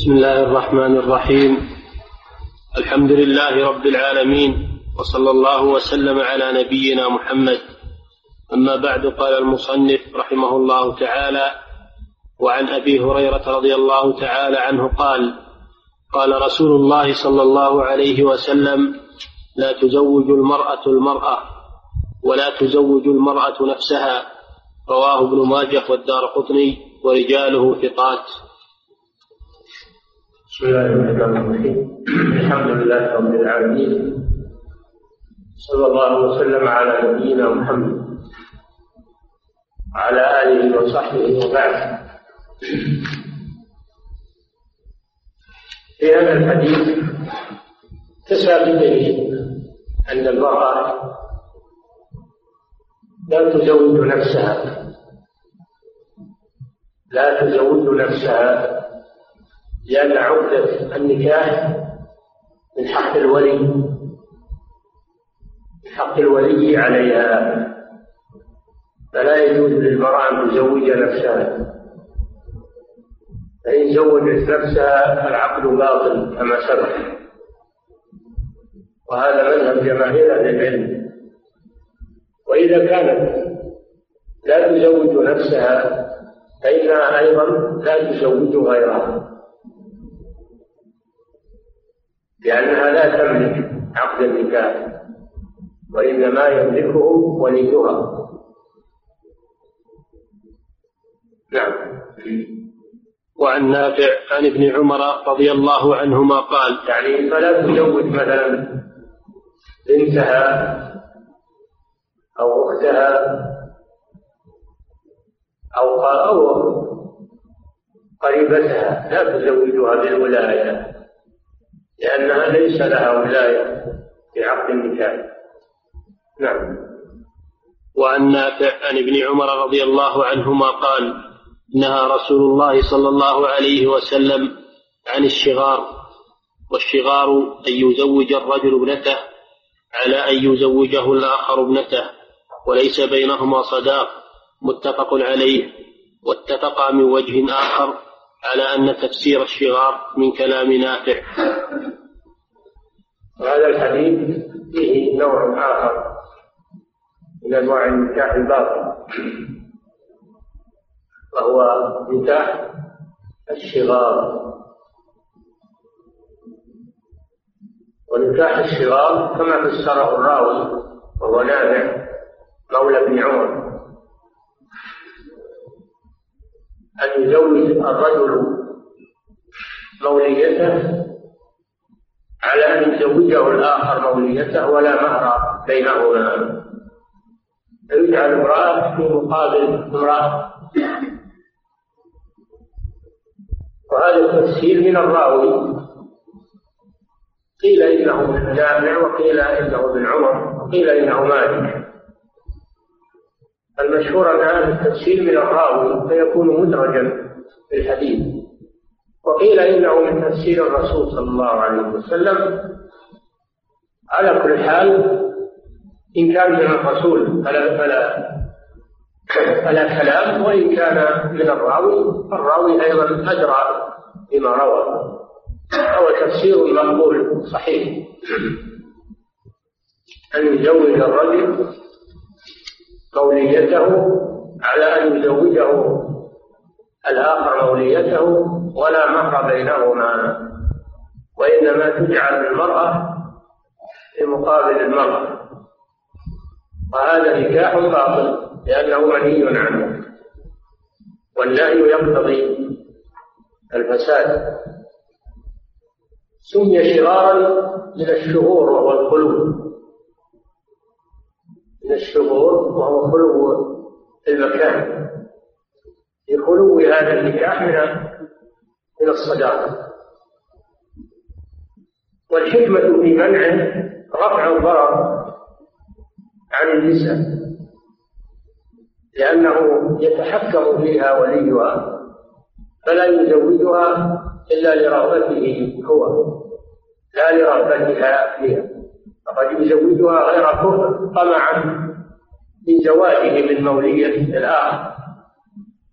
بسم الله الرحمن الرحيم. الحمد لله رب العالمين وصلى الله وسلم على نبينا محمد. أما بعد قال المصنف رحمه الله تعالى وعن أبي هريرة رضي الله تعالى عنه قال قال رسول الله صلى الله عليه وسلم لا تزوج المرأة المرأة ولا تزوج المرأة نفسها. رواه ابن ماجه والدار قطني ورجاله ثقات. بسم الله الرحمن الرحيم. الحمد لله رب العالمين. صلى الله وسلم على نبينا محمد. وعلى آله وصحبه وبعد. في هذا الحديث كسى بدليل أن المرأة لا تزوج نفسها. لا تزوج نفسها لأن عقدة النكاح من حق الولي من حق الولي عليها. فلا يجوز للمرأة أن تزوج نفسها. فإن زوجت نفسها فالعقد باطل كما سبق. وهذا مذهب جماهير أهل العلم. وإذا كانت لا تزوج نفسها فإنها أيضا لا تزوج غيرها. لأنها لا تملك عقد النكاح وإنما يملكه وليها. نعم. وعن نافع عن ابن عمر رضي الله عنهما قال يعني فلا تزوج مثلا بنتها أو أختها أو أو قريبتها لا تزوجها بالولاية. لأنها ليس لها ولاية في عقد النكاح. نعم. وعن نافع عن ابن عمر رضي الله عنهما قال نهى رسول الله صلى الله عليه وسلم عن الشغار والشغار أن يزوج الرجل ابنته على أن يزوجه الآخر ابنته وليس بينهما صداق متفق عليه واتفقا من وجه آخر. على أن تفسير الشغار من كلام نافع. وهذا الحديث فيه نوع آخر من أنواع النكاح الباطل وهو نكاح الشغار. ونكاح الشغار كما فسره الراوي وهو نافع مولى بن عمر. أن يزوج الرجل موليته على أن يزوجه الآخر موليته ولا مهر بينهما. فيجعل امرأة في مقابل امرأة. وهذا التفسير من الراوي. قيل إنه من نافع وقيل إنه من عمر وقيل إنه مالك. المشهور أن هذا التفسير من الراوي فيكون مدرجا في الحديث. وقيل إنه من تفسير الرسول صلى الله عليه وسلم. على كل حال إن كان من الرسول فلا فلا فلا كلام وإن كان من الراوي فالراوي أيضا أدرى بما روى. هو تفسير مقبول صحيح. أن يزوج الرجل موليته على أن يزوجه. الآخر موليته ولا مهر بينهما. وإنما تجعل المرأة في مقابل المرأة. وهذا نكاح باطل لأنه منهي عنه. والنهي يقتضي الفساد. سمي شرارا من الشهور وهو الخلو من الشهور وهو خلو المكان. لخلو هذا النكاح من من الصداقة. والحكمة في منعه رفع الضرر عن النساء. لأنه يتحكم فيها وليها فلا يزوجها إلا لرغبته هو لا لرغبتها فيها. فقد يزوجها غير كفر طمعا. في زواجه من مولية الآخر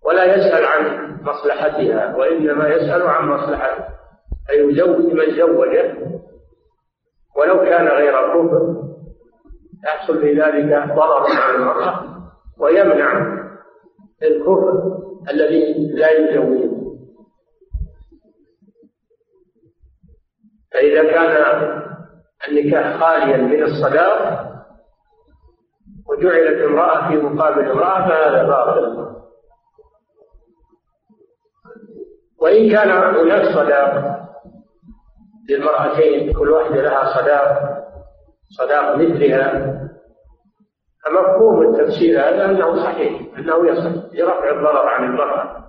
ولا يسأل عن مصلحتها وإنما يسأل عن مصلحته أي يزوج من زوجه ولو كان غير كفر يحصل في ذلك ضرر على المرأة ويمنع الكفر الذي لا يزوجه فإذا كان النكاح خاليا من الصداق وجعلت امرأة في مقابل امرأة فهذا باطل. وإن كان هناك صداق للمرأتين كل واحدة لها صداق صداق مثلها. فمفهوم التفسير هذا أنه صحيح أنه يصح لرفع الضرر عن المرأة.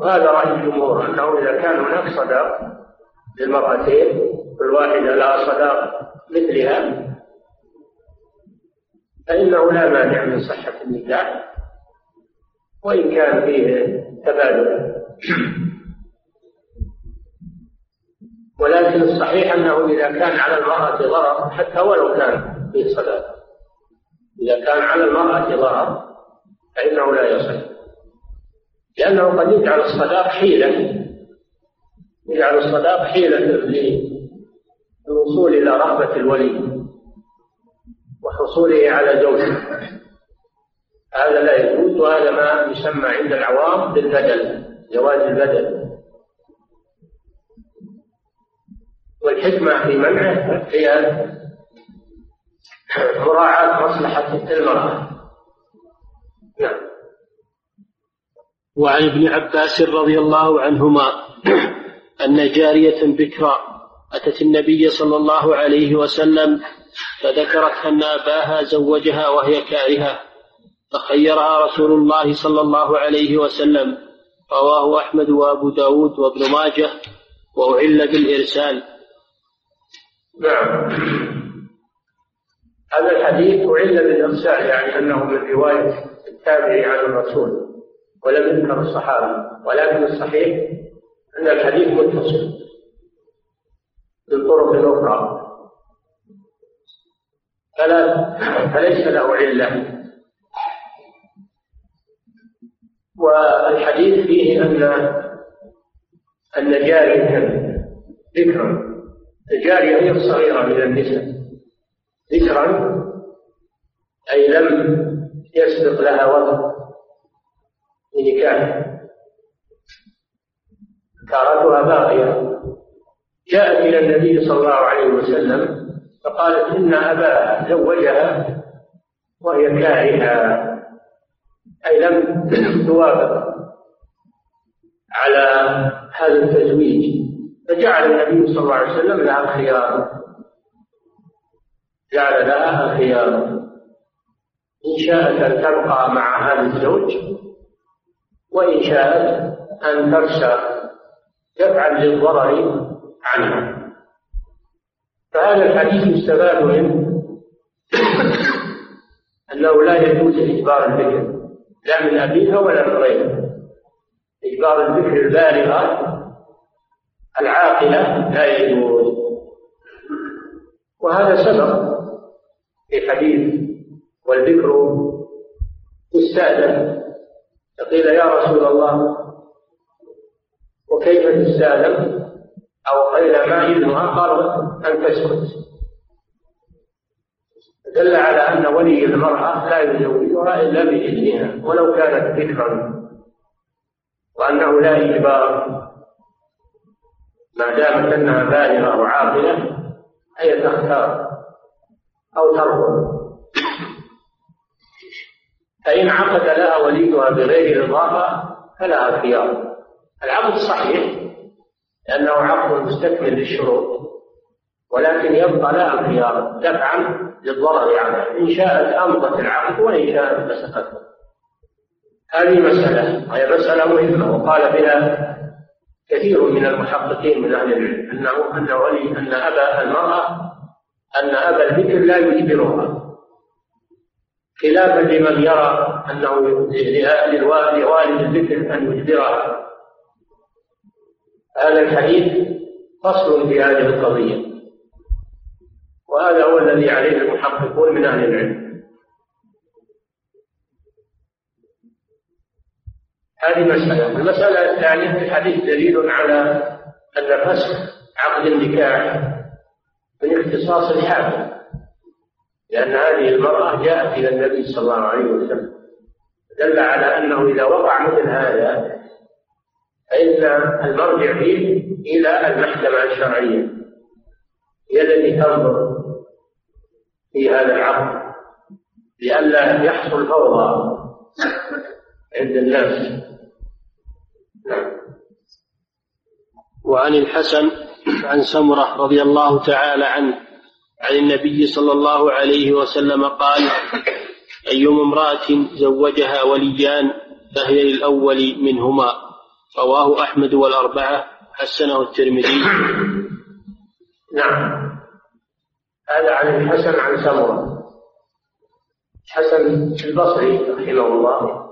وهذا رأي الجمهور أنه إذا كان هناك صداق للمرأتين كل واحدة لها صداق مثلها. فإنه لا مانع من صحة النكاح وإن كان فيه تبادل. ولكن الصحيح أنه إذا كان على المرأة ضرر حتى ولو كان فيه صداق. إذا كان على المرأة ضرر فإنه لا يصح. لأنه قد يجعل الصداق حيلة. يجعل الصداق حيلة للوصول إلى رغبة الولي وحصوله على زوجه هذا لا يجوز وهذا ما يسمى عند العوام بالبدل زواج البدل. والحكمة في منعه هي مراعاة مصلحة المرأة. نعم. وعن ابن عباس رضي الله عنهما أن جارية بكرا أتت النبي صلى الله عليه وسلم فذكرت أن أباها زوجها وهي كارهة فخيرها رسول الله صلى الله عليه وسلم رواه أحمد وأبو داود وابن ماجه وأعل بالإرسال. نعم. هذا الحديث أعل بالإرسال يعني أنه من رواية التابعي عن الرسول ولم يذكر الصحابة ولكن الصحيح أن الحديث متصل. بالطرق الأخرى. فلا فليس له علة. والحديث فيه أن أن جارية ذكرا. الجارية هي الصغيرة من النساء. ذكرا أي لم يسبق لها وضع بنكاح كارتها باقية جاءت إلى النبي صلى الله عليه وسلم فقالت إن أباها زوجها وهي كارهة. أي لم توافق على هذا التزويج. فجعل النبي صلى الله عليه وسلم لها الخيار جعل لها الخيار إن شاءت أن تبقى مع هذا الزوج وإن شاءت أن ترسى. يفعل للضرر عنها. فهذا الحديث يستفاد منه أنه لا يجوز إجبار البكر لا من أبيها ولا من غيرها. إجبار البكر البالغة العاقلة لا يجوز. وهذا سبق في حديث والبكر تستأذن فقيل يا رسول الله وكيف تستأذن؟ أو قيل ما إذنها أن تسكت دل على أن ولي المرأة لا يزوجها إلا بإذنها ولو كانت ذكرا وأنه لا إجبار. ما دامت أنها بالغة وعاقلة هي تختار أو ترفض. فإن عقد لها وليها بغير رضاها فلها خيار. العقد صحيح. لأنه عقد مستكمل للشروط ولكن يبقى لها خيار دفعا للضرر عنها إن شاءت أمضت العقد وإن شاءت فسخته هذه مسألة وهي مسألة مهمة وقال بها كثير من المحققين من أهل العلم أنه أن ولي أن أبا المرأة أن أبا البكر لا يجبرها. خلافا لمن يرى أنه لوالد الذكر أن يجبرها. هذا الحديث فصل في هذه القضية. وهذا هو الذي عليه المحققون من أهل العلم. هذه مسألة. المسألة الثانية في الحديث دليل على أن فسخ عقد النكاح من اختصاص الحاكم لأن هذه المرأة جاءت إلى النبي صلى الله عليه وسلم دل على أنه إذا وقع مثل هذا فإن المرجع فيه إلى المحكمة الشرعية. هي التي تنظر في هذا العقد لئلا يحصل فوضى عند الناس. نعم وعن الحسن عن سمرة رضي الله تعالى عنه عن النبي صلى الله عليه وسلم قال أيما امرأة زوجها وليان فهي للأول منهما. رواه أحمد والأربعة حسنه الترمذي. نعم. هذا عن الحسن عن سمرة. الحسن البصري رحمه الله.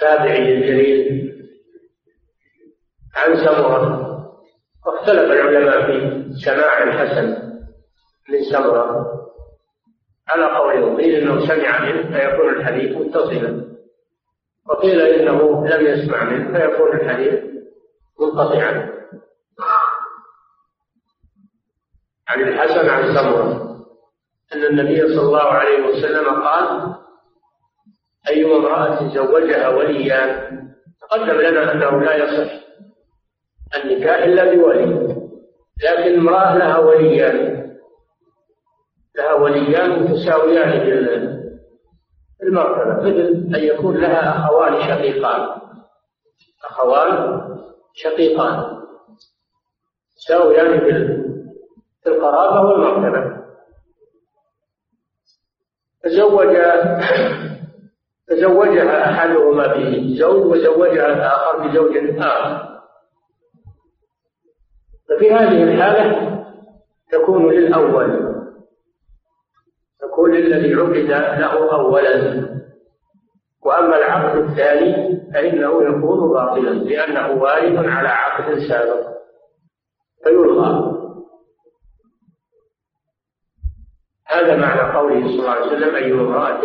تابعي الجليل عن سمرة. واختلف العلماء في سماع الحسن من سمرة. على قول قيل إنه سمع منه فيكون الحديث متصلا. وقيل إنه لم يسمع منه فيكون الحديث منقطعا. عن الحسن عن سمرة أن النبي صلى الله عليه وسلم قال أيما امرأة زوجها وليان تقدم لنا أنه لا يصح النكاح إلا بولي لكن امرأة لها وليان لها وليان متساويان المرتبة. مثل أن يكون لها أخوان شقيقان. أخوان شقيقان. تساويان في القرابة والمرتبة تزوج تزوجها أحدهما بزوج وزوجها الآخر بزوج آخر. ففي هذه الحالة تكون للأول. تكون للذي عقد له أولا. وأما العقد الثاني فإنه يكون باطلا لأنه وارد على عقد سابق. فيلغى هذا معنى قوله صلى الله عليه وسلم أي امرأة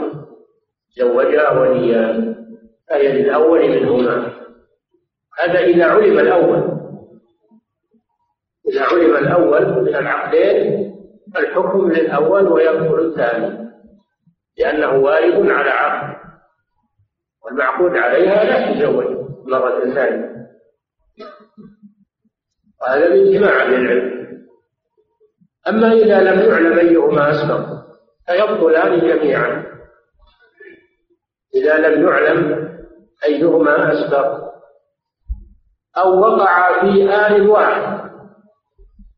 زوجها وليا فهي للأول منهما. هذا إذا علم الأول. إذا علم الأول من العقدين الحكم للأول ويبطل الثاني لأنه وارد على عقد والمعقود عليها لا تزوج مرة ثانية. وهذا باجماع أهل العلم. أما إذا لم يعلم أيهما أسبق فيبطلان جميعا. إذا لم يعلم أيهما أسبق أو وقع في آن واحد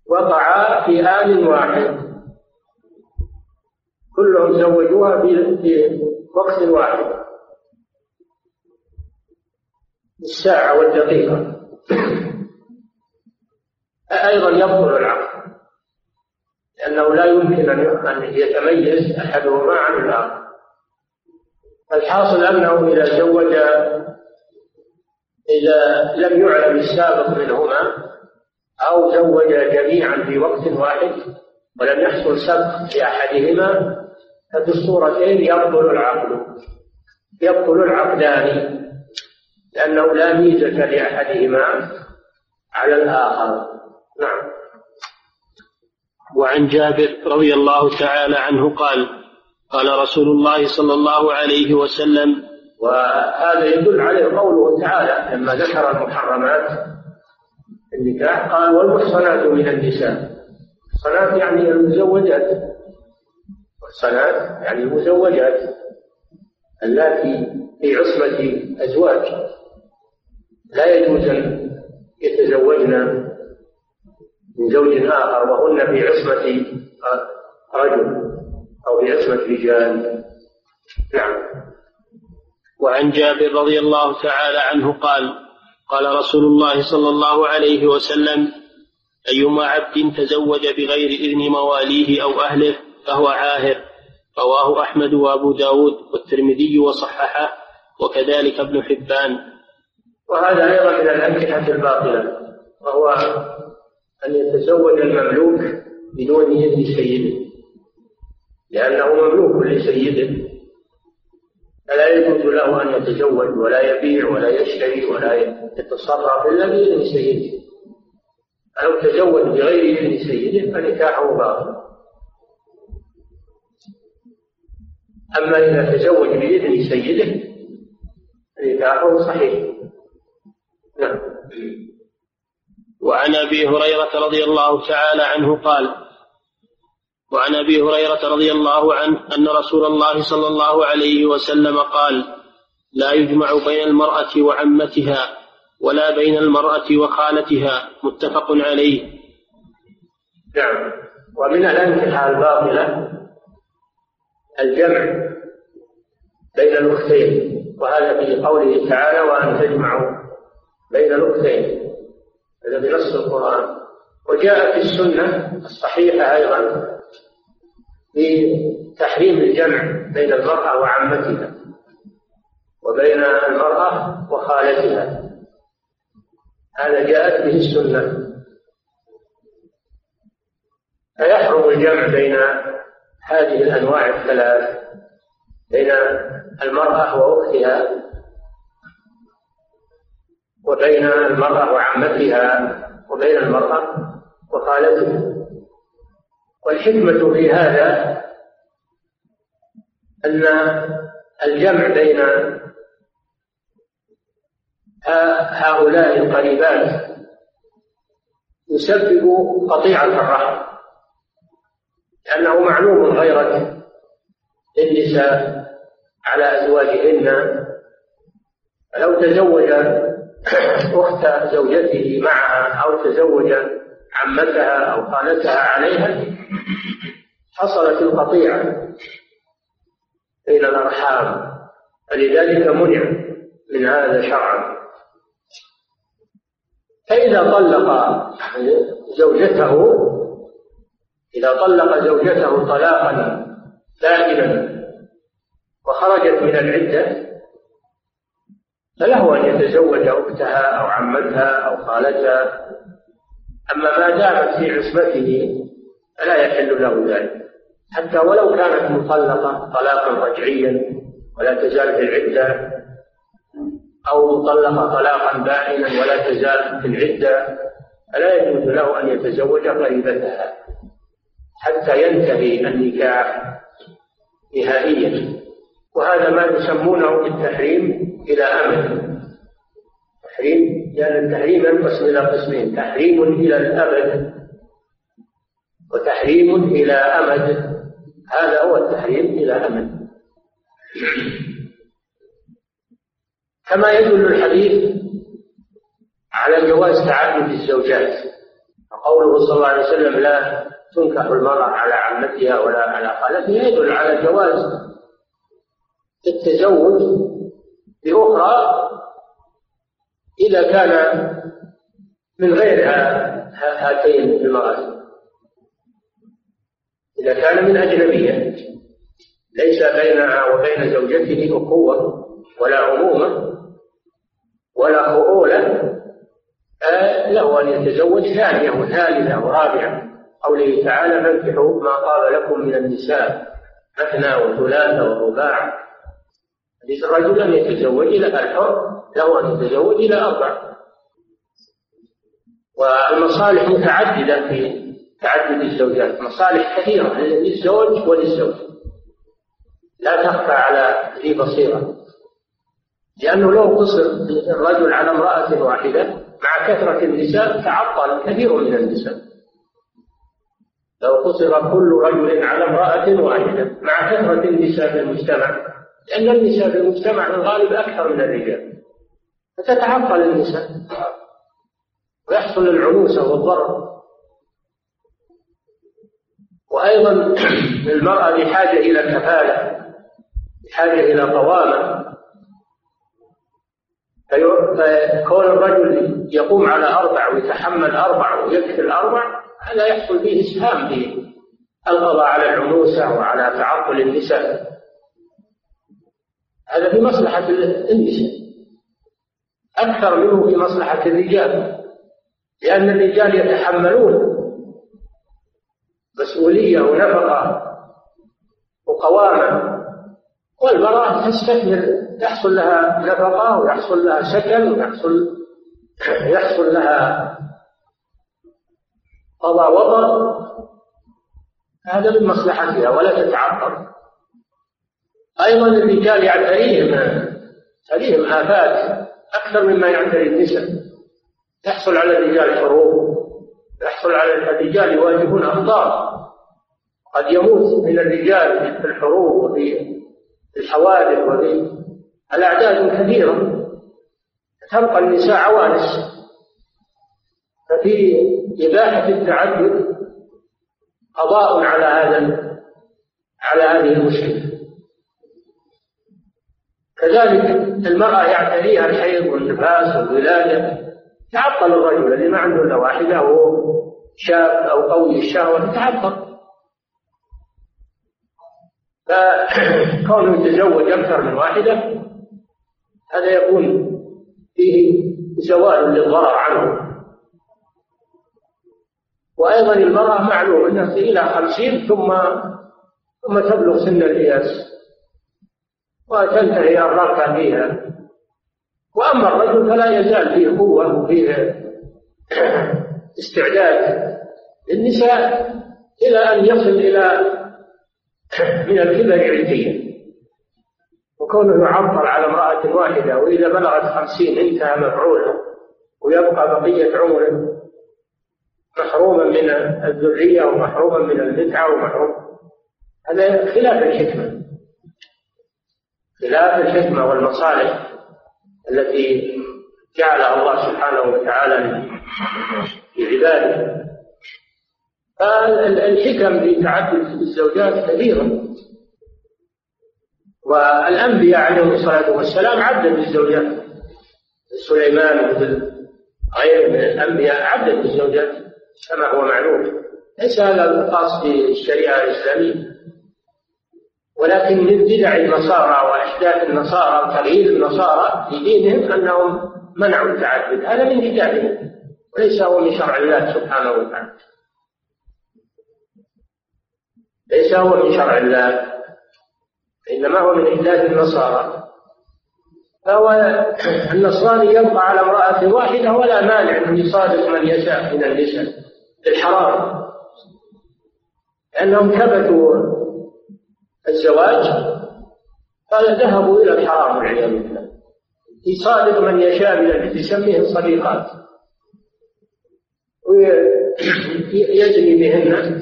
وقع في آن واحد كلهم زوجوها في وقت واحد. الساعة والدقيقة. أيضا يبطل العقد. لأنه لا يمكن أن يتميز أحدهما عن الآخر. الحاصل أنه إذا زوج إذا لم يعلم السابق منهما أو زوج جميعا في وقت واحد ولم يحصل سبق لأحدهما ففي الصورتين يبطل العقد. يبطل العقدان لأنه لا ميزة لأحدهما على الآخر. نعم. وعن جابر رضي الله تعالى عنه قال قال رسول الله صلى الله عليه وسلم وهذا يدل عليه قوله تعالى لما ذكر المحرمات النكاح قال والمحصنات من النساء. المحصنات يعني المزوجات. المحصنات يعني المزوجات اللاتي في عصمة أزواج. لا يجوز أن يتزوجن من زوج آخر وهن في عصمة رجل أو في عصمة رجال. نعم. وعن جابر رضي الله تعالى عنه قال قال رسول الله صلى الله عليه وسلم أيما عبد تزوج بغير إذن مواليه أو أهله فهو عاهر رواه أحمد وأبو داود والترمذي وصححه وكذلك ابن حبان. وهذا أيضا من الأنكحة الباطلة وهو أن يتزوج المملوك بدون إذن سيده. لأنه مملوك لسيده. فلا يجوز له أن يتزوج ولا يبيع ولا يشتري ولا يتصرف إلا بإذن سيده. لو تزوج بغير إذن سيده فنكاحه باطل. أما إذا تزوج بإذن سيده نكاحه صحيح. نعم. وعن أبي هريرة رضي الله تعالى عنه قال وعن أبي هريرة رضي الله عنه أن رسول الله صلى الله عليه وسلم قال لا يجمع بين المرأة وعمتها ولا بين المرأة وخالتها متفق عليه. نعم. ومن الأنكحة الباطلة الجمع بين الاختين وهذا في قوله تعالى وأن تجمعوا بين الاختين هذا بنص القرآن. وجاء في السنة الصحيحة أيضا بتحريم الجمع بين المرأة وعمتها وبين المرأة وخالتها. هذا جاءت به السنة. فيحرم الجمع بين هذه الأنواع الثلاث بين المرأة وأختها وبين المرأة وعمتها وبين المرأة وخالتها والحكمة في هذا أن الجمع بين هؤلاء القريبات يسبب قطيعة الرحم. لأنه معلوم غيرة النساء على أزواجهن. فلو تزوج أخت زوجته معها أو تزوج عمتها أو خالتها عليها حصلت القطيعة بين الأرحام. فلذلك منع من هذا شرعا. فإذا طلق زوجته إذا طلق زوجته طلاقا دائما وخرجت من العدة فله أن يتزوج أختها أو عمتها أو خالتها. أما ما دامت في عصمته فلا يحل له ذلك. حتى ولو كانت مطلقة طلاقا رجعيا ولا تزال في العدة أو مطلقة طلاقا بائنا ولا تزال في العدة فلا يجوز له أن يتزوج قريبتها حتى ينتهي النكاح نهائيا. وهذا ما يسمونه بالتحريم إلى أمد تحريم لأن التحريم ينقسم إلى قسمين. تحريم إلى الأبد وتحريم إلى أمد. هذا هو التحريم إلى أمد. كما يدل الحديث على جواز تعدد الزوجات. وقوله صلى الله عليه وسلم لا تنكح المرأة على عمتها ولا على خالتها يدل على جواز التزوج بأخرى إذا كان من غير هاتين المراتب إذا كان من أجنبية ليس بينها وبين زوجته أخوة ولا عمومة ولا خؤولة آه، له أن يتزوج ثانية وثالثة ورابعة. قوله تعالى فانكحوا ما طاب لكم من النساء مثنى وثلاث ورباع حديث الرجل أن يتزوج إلى الحر له أن يتزوج إلى أربع. والمصالح متعددة في تعدد الزوجات مصالح كثيرة للزوج وللزوج لا تخفى على ذي بصيرة لأنه لو قصر الرجل على امرأة واحدة مع كثرة النساء تعطل كثير من النساء. لو قصر كل رجل على امرأة واحدة مع كثرة النساء في المجتمع لأن النساء في المجتمع في الغالب أكثر من الرجال. فتتعطل النساء. ويحصل العنوسة والضرر. وأيضا المرأة بحاجة إلى كفالة بحاجة إلى قوامة. فكون الرجل يقوم على أربع ويتحمل أربع ويكفي الأربع هذا يحصل فيه إسهام في القضاء على العنوسة وعلى تعطل النساء. هذا في مصلحة النساء. أكثر منه في مصلحة الرجال لأن الرجال يتحملون مسؤولية ونفقة وقوامة والمرأة تستثمر يحصل لها نفقة ويحصل لها سكن ويحصل يحصل لها قضاء وطر هذا من مصلحتها ولا تتعطل. أيضا الرجال يعتريهم يعتريهم آفات أكثر مما يعتري النساء. يحصل على الرجال حروب يحصل على الرجال يواجهون أخطار قد يموت من الرجال في الحروب وفي الحوادث وفي الأعداد كثيرة. تبقى النساء عوانس. ففي إباحة التعدد قضاء على هذا على هذه المشكلة. كذلك المرأة يعتريها الحيض والنفاس والولادة تعطل الرجل اللي ما عنده إلا واحدة وهو شاب أو قوي الشهوة تعطل فكونه يتزوج أكثر من واحدة هذا يكون فيه زوال للضرر عنه. وأيضا المرأة معلوم أنها إلى خمسين ثم ثم تبلغ سن الإياس. وتنتهي الرغبة فيها. وأما الرجل فلا يزال فيه قوة وفيه استعداد للنساء إلى أن يصل إلى من الكبر عتيا وكونه يعبر على امرأة واحدة وإذا بلغت خمسين انتهى مفعوله ويبقى بقية عمره. محروما من الذرية ومحروما من المتعة ومحروم هذا خلاف الحكمة. خلاف الحكمة والمصالح التي جعلها الله سبحانه وتعالى لعباده فالحكم في تعدد الزوجات كثيرة والأنبياء عليهم الصلاة والسلام عدد الزوجات. سليمان مثل غيره من الأنبياء عدد الزوجات. كما هو معلوم. ليس هذا خاص بالشريعة الإسلامية. ولكن من بدع النصارى وإحداث النصارى وتغيير النصارى في دينهم أنهم منعوا التعدد هذا من بدعهم وليس هو من شرع الله سبحانه وتعالى. ليس هو من شرع الله. إنما هو من إحداث النصارى. فهو النصراني يبقى على امرأة واحدة ولا مانع أن يصادق من يشاء من النساء. للحرام لأنهم كبتوا الزواج ذهبوا إلى الحرام والعياذ بالله. يصادق من يشاء من يسميهم صديقات. ويجري بهن.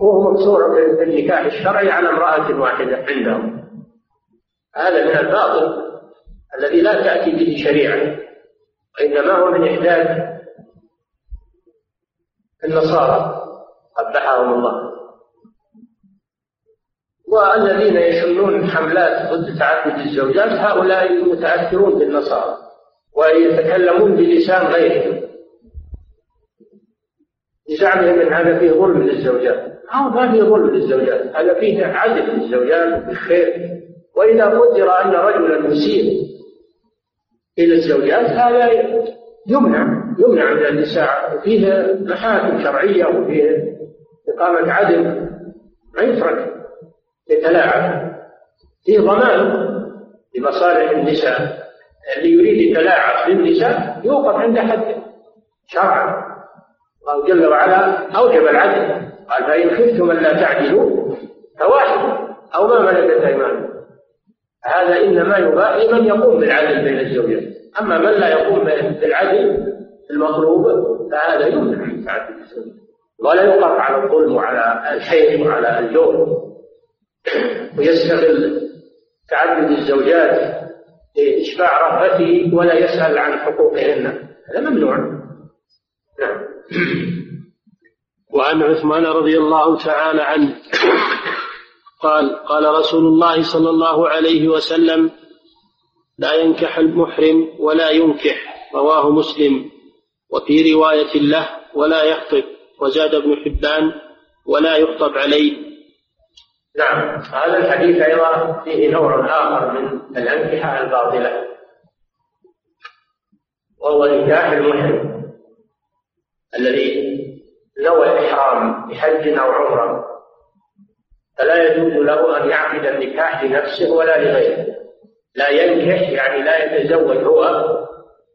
وهو مقصور بالنكاح الشرعي على امرأة واحدة عندهم. هذا من الباطل الذي لا تأتي به شريعة. وإنما هو من إحداث النصارى قبحهم الله. والذين يشنون حملات ضد تعدد الزوجات هؤلاء متأثرون بالنصارى ويتكلمون بلسان غيرهم. بزعمهم إن هذا فيه ظلم للزوجات. أو ما فيه ظلم للزوجات. هذا فيه عدل للزوجات بالخير. وإذا قدر أن رجلا يسيء إلى الزوجات هذا يمنع يمنع من النساء. فيه محاكم شرعية وفيه إقامة عدل ما يترك يتلاعب. فيه ضمان لمصالح النساء. اللي يريد يتلاعب بالنساء يوقف عند حد شرعا. الله جل وعلا أوجب العدل. قال فإن خفتم ألا تعدلوا فواحد أو ما ملكت أيمانكم. هذا إنما يباح لمن يقوم بالعدل بين الزوجين. أما من لا يقوم بالعدل المطلوب فهذا يمنع من تعدد الزوجين ولا يوقف على الظلم وعلى الحيل وعلى الجور ويستغل تعدد الزوجات لإشباع رغبته ولا يسأل عن حقوقهن. هذا ممنوع. نعم. وعن عثمان رضي الله تعالى عنه قال قال رسول الله صلى الله عليه وسلم لا ينكح المحرم ولا ينكح رواه مسلم. وفي رواية له ولا يخطب وزاد ابن حبان ولا يخطب عليه. نعم هذا الحديث أيضا فيه نوع آخر من الأنكحة الباطلة وهو نكاح المحرم الذي نوى الإحرام بحج أو عمرة. فلا يجوز له أن يعقد النكاح لنفسه ولا لغيره. لا ينكح يعني لا يتزوج هو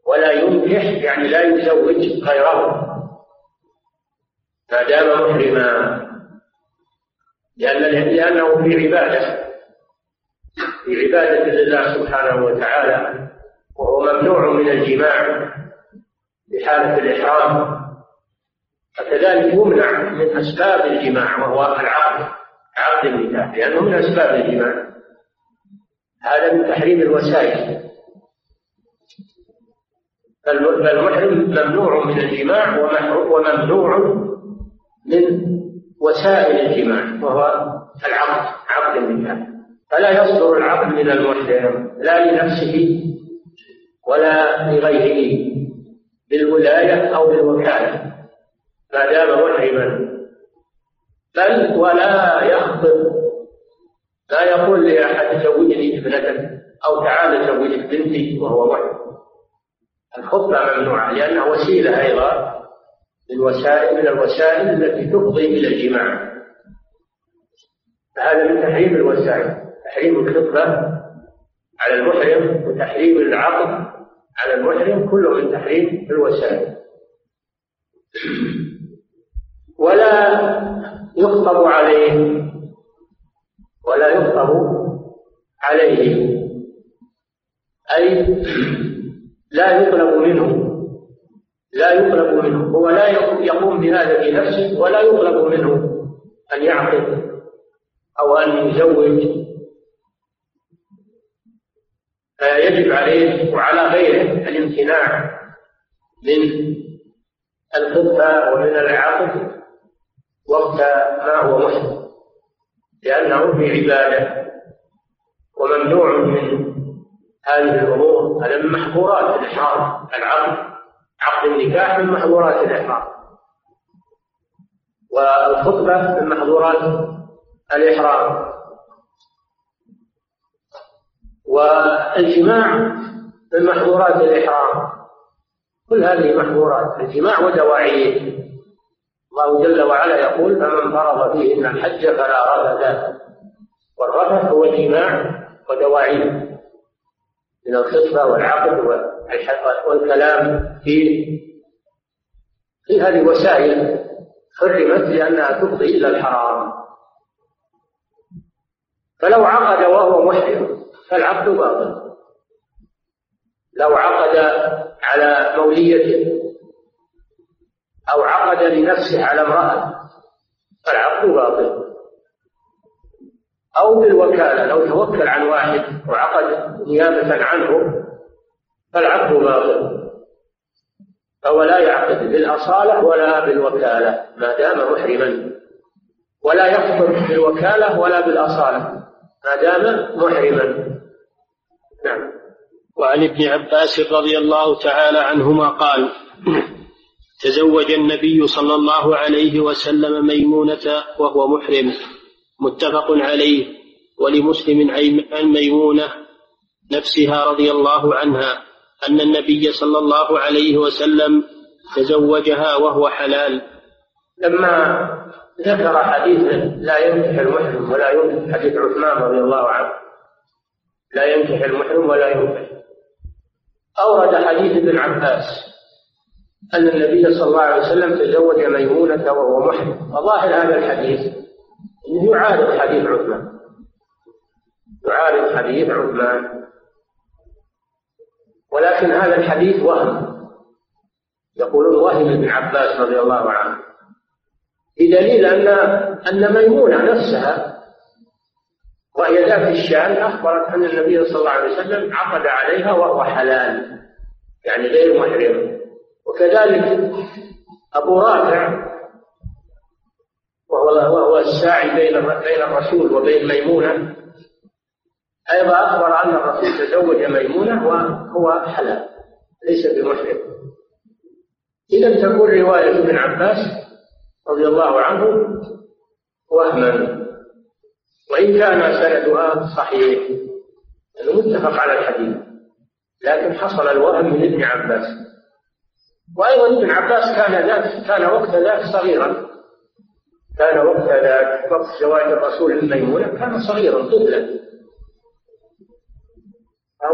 ولا ينكح يعني لا يزوج غيره. ما دام محرما. لأن لأنه في عبادة. في عبادة لله سبحانه وتعالى وهو ممنوع من الجماع في حالة الإحرام. فكذلك يمنع من أسباب الجماع وهو العقد. عقد النكاح لأنه من أسباب الجماع. هذا من تحريم الوسائل. فالمحرم ممنوع من الجماع وممنوع من وسائل الجماع وهو العقد عقد النكاح فلا يصدر العقد من المحرم لا لنفسه ولا لغيره بالولاية أو بالوكالة. ما دام محرما. بل ولا يخطب لا يقول لأحد زوجني ابنتك أو تعال زوجك بنتي وهو محرم الخطبة ممنوعة لأنها وسيلة أيضا من وسائل من الوسائل التي تفضي إلى الجماع. فهذا من تحريم الوسائل. تحريم الخطبة على المحرم وتحريم العقد على المحرم كله من تحريم الوسائل. ولا يخطب عليه ولا يخطب عليه. أي لا يطلب منه لا يطلب منه. هو لا يقوم بهذا في نفسه ولا يطلب منه أن يعقد أو أن يزوج. فيجب عليه وعلى غيره الامتناع من الخطبة ومن العقد وقت ما هو محرم. لأنه في عبادة وممنوع من هذه الأمور هذا من محظورات الإحرام العقد عقد النكاح من محظورات الإحرام. والخطبة من محظورات الإحرام. والجماع من محظورات الإحرام. كل هذه محظورات. الجماع ودواعيه. الله جل وعلا يقول فمن فرض فيهن الحج فلا رفث والرفث هو الجماع ودواعيه من الخطبة والعقد والكلام في في هذه وسائل حرمت لأنها تفضي إلى الحرام. فلو عقد وهو محرم فالعقد باطل. لو عقد على موليته أو عقد لنفسه على امرأة فالعقد باطل. أو بالوكالة لو توكل عن واحد وعقد نيابة عنه فالعقد باطل. فهو لا يعقد بالأصالة ولا بالوكالة ما دام محرما. ولا يخطب بالوكالة ولا بالأصالة ما دام محرما. نعم. وعن ابن عباس رضي الله تعالى عنهما قال تزوج النبي صلى الله عليه وسلم ميمونة وهو محرم متفق عليه ولمسلم عن ميمونة نفسها رضي الله عنها أن النبي صلى الله عليه وسلم تزوجها وهو حلال. لما ذكر حديث لا ينكح المحرم ولا ينكح حديث عثمان رضي الله عنه لا ينكح المحرم ولا ينكح أورد حديث ابن عباس أن النبي صلى الله عليه وسلم تزوج ميمونة وهو محرم. وظاهر هذا الحديث أنه يعارض حديث عثمان. يعارض حديث عثمان. ولكن هذا الحديث وهم. يقولون وهم ابن عباس رضي الله عنه. بدليل أن أن ميمونة نفسها وهي ذات الشان أخبرت أن النبي صلى الله عليه وسلم عقد عليها وهو حلال. يعني غير محرم. وكذلك أبو رافع وهو وهو الساعي بين بين الرسول وبين ميمونة أيضا أخبر أن الرسول تزوج ميمونة وهو حلال ليس بمحرم. إذا تكون رواية ابن عباس رضي الله عنه وهما وإن كان سندها صحيح لأنه متفق على الحديث لكن حصل الوهم من ابن عباس. وأيضا ابن عباس كان ذاك كان وقت ذاك صغيرا. كان وقت ذاك وقت زواج الرسول من ميمونة كان صغيرا طفلا.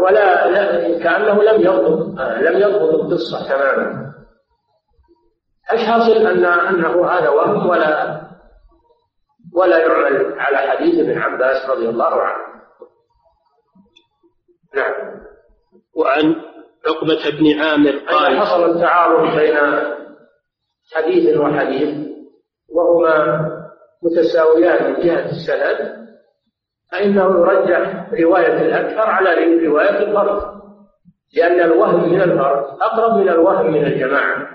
ولا لا كأنه لم يضبط لم يضبط القصة تماما. الحاصل أن أنه هذا وهم ولا ولا يعمل على حديث ابن عباس رضي الله عنه. نعم. وعن عقبة بن عامر قال حصل التعارض بين حديث وحديث وهما متساويان من جهة السند فإنه يرجح رواية الأكثر على رواية الفرد لأن الوهم من الفرد أقرب من الوهم من الجماعة.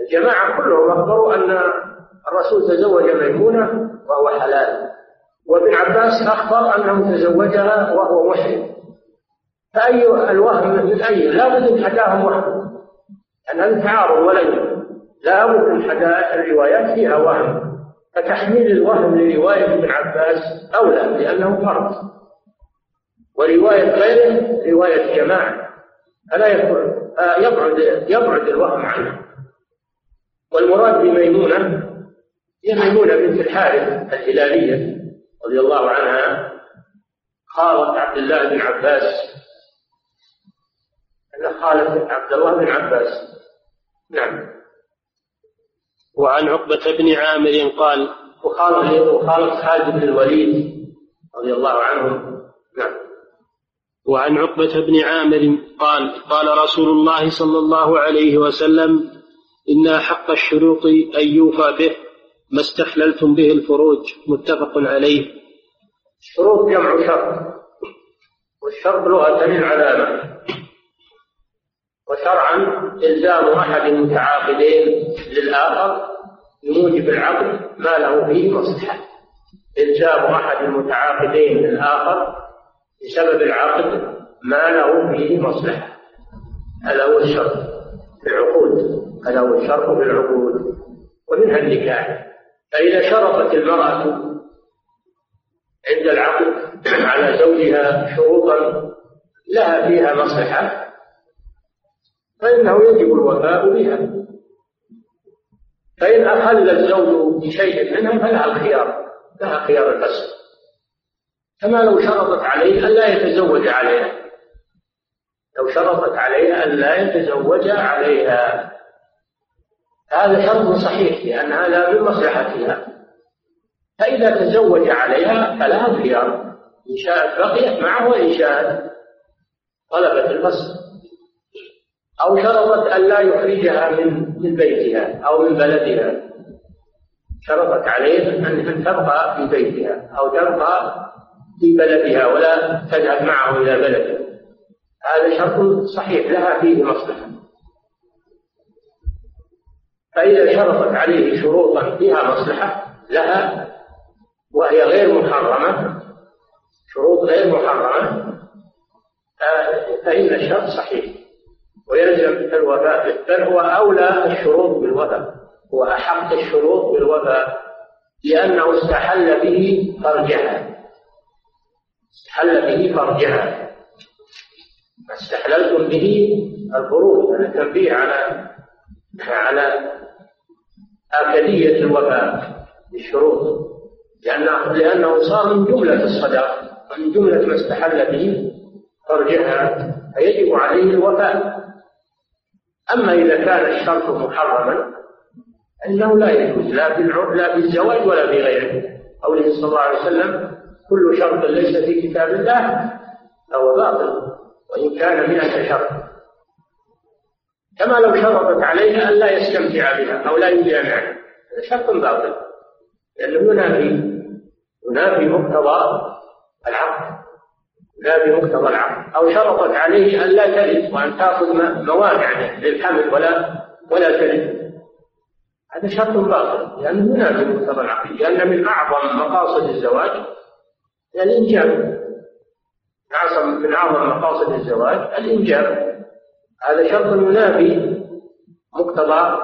الجماعة كلهم أخبروا أن الرسول تزوج ميمونة وهو حلال وابن عباس أخبر أنه تزوجها وهو محرم. فأي الوهم من أي لا بد أن حداهم وهم. أن هذا تعارض ولن لا بد أن حدا الروايات فيها وهم. فتحميل الوهم لرواية ابن عباس أولى لأنه فرض. ورواية غيره رواية جماعة. فلا يكون آه، يبعد يبعد الوهم عنه والمراد بميمونة هي ميمونة بنت الحارث الهلالية رضي الله عنها. خالة عبد الله بن عباس أن خالة عبد الله بن عباس. نعم. وعن عقبة بن عامر قال وخالد وخالد خالد بن الوليد رضي الله عنهم. نعم. وعن عقبة بن عامر قال قال رسول الله صلى الله عليه وسلم إن حق الشروط أن يوفى به ما استحللتم به الفروج. متفق عليه. شروط جمع شرط والشرط لغة العلامة وشرعا إلزام أحد المتعاقدين للآخر بموجب العقد ما له فيه مصلحة. إلزام أحد المتعاقدين للآخر بسبب العقد ما له فيه مصلحة. هذا هو الشرط في العقود. هذا هو الشرط في العقود. ومنها النكاح. فإذا شرطت المرأة عند العقد على زوجها شروطا لها فيها مصلحة فإنه يجب الوفاء بها. فإن أخل الزوج بشيء منها فلها الخيار لها خيار الفسخ كما لو شرطت عليه أن لا يتزوج عليها. لو شرطت عليها أن لا يتزوج عليها. هذا شرط صحيح لأن هذا من مصلحتها. فإذا تزوج عليها فلها الخيار. إن شاءت بقيت معه وإن شاءت طلبت الفسخ أو شرطت أن لا يخرجها من من بيتها أو من بلدها. شرطت عليه أن تبقى في بيتها أو تبقى في بلدها ولا تذهب معه إلى بلده. هذا شرط صحيح لها فيه مصلحة. فإذا شرطت عليه شروطا فيها مصلحة لها وهي غير محرمة شروط غير محرمة فإن الشرط صحيح. ويلزم الوفاء بل هو أولى الشروط بالوفاء. هو أحق الشروط بالوفاء لأنه استحل به فرجها. استحل به فرجها. استحللتم به الفروج هذا تنبيه على على آكدية الوفاء بالشروط لأنه لأنه صار من جملة الصداق ومن جملة ما استحل به فرجها. فيجب عليه الوفاء. أما إذا كان الشرط محرما فإنه لا يجوز لا في لا في الزواج ولا في غيره. قوله صلى الله عليه وسلم كل شرط ليس في كتاب الله فهو باطل وإن كان مئة شرط كما لو شرطت عليه أن لا يستمتع بها أو لا يجامعها هذا شرط باطل. لأنه ينافي ينافي مقتضى العقد لا بمقتضى العقد أو شرطت عليه أن لا تلد وأن تأخذ موانع للحمل ولا ولا تلد هذا شرط باطل لأنه ينافي مقتضى العقد لأن من أعظم مقاصد الزواج الإنجاب. من أعظم مقاصد الزواج الإنجاب. هذا شرط ينافي مقتضى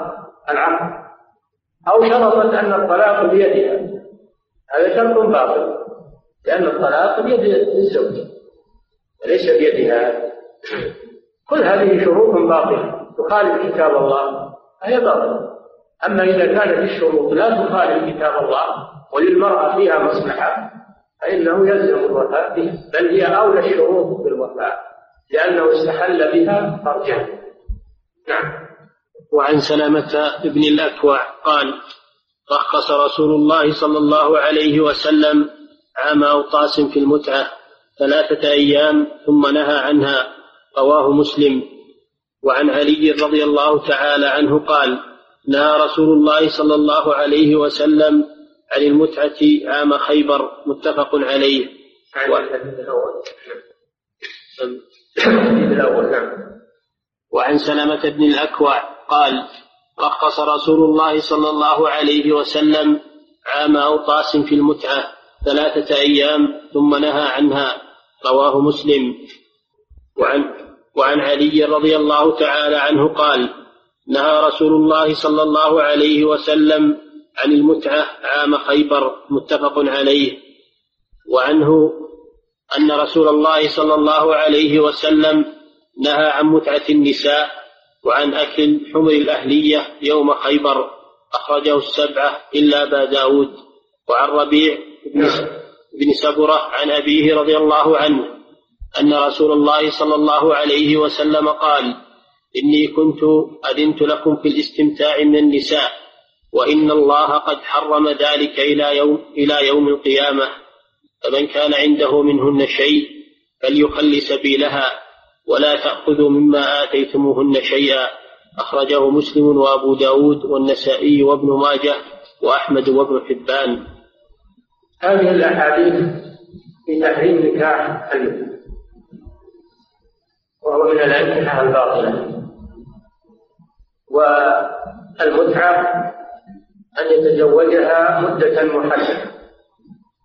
العقد أو شرطت أن الطلاق بيدها. هذا شرط باطل لأن الطلاق بيد الزوج. وليس بيدها. كل هذه شروط باطلة. تخالف كتاب الله فهي باطلة. أما إذا كانت الشروط لا تخالف كتاب الله وللمرأة فيها مصلحة فإنه يلزم الوفاء بها. بل هي أولى الشروط بالوفاء لأنه استحل بها فرجها. نعم. وعن سلامة بن الأكوع قال رخص رسول الله صلى الله عليه وسلم عام أوطاس في المتعة. ثلاثة أيام ثم نهى عنها. رواه مسلم. وعن علي رضي الله تعالى عنه قال نهى رسول الله صلى الله عليه وسلم عن المتعة عام خيبر. متفق عليه. و... وعن سلمة بن الأكوع قال رخص رسول الله صلى الله عليه وسلم عام أوطاس في المتعة ثلاثة أيام ثم نهى عنها. رواه مسلم. وعن وعن علي رضي الله تعالى عنه قال نهى رسول الله صلى الله عليه وسلم عن المتعة عام خيبر متفق عليه. وعنه أن رسول الله صلى الله عليه وسلم نهى عن متعة النساء وعن أكل الحمر الأهلية يوم خيبر أخرجه السبعة إلا أبا داود. وعن ربيع بن سبرة عن أبيه رضي الله عنه أن رسول الله صلى الله عليه وسلم قال إني كنت أذنت لكم في الاستمتاع من النساء وإن الله قد حرم ذلك إلى يوم إلى يوم القيامة فمن كان عنده منهن شيء فليخل سبيلها ولا تأخذوا مما آتيتموهن شيئا. أخرجه مسلم وأبو داود والنسائي وابن ماجه وأحمد وابن حبان. هذه الأحاديث في تحريم نكاح المثل وهو من الأنكحة الباطلة. والمتعة أن يتزوجها مدة محددة.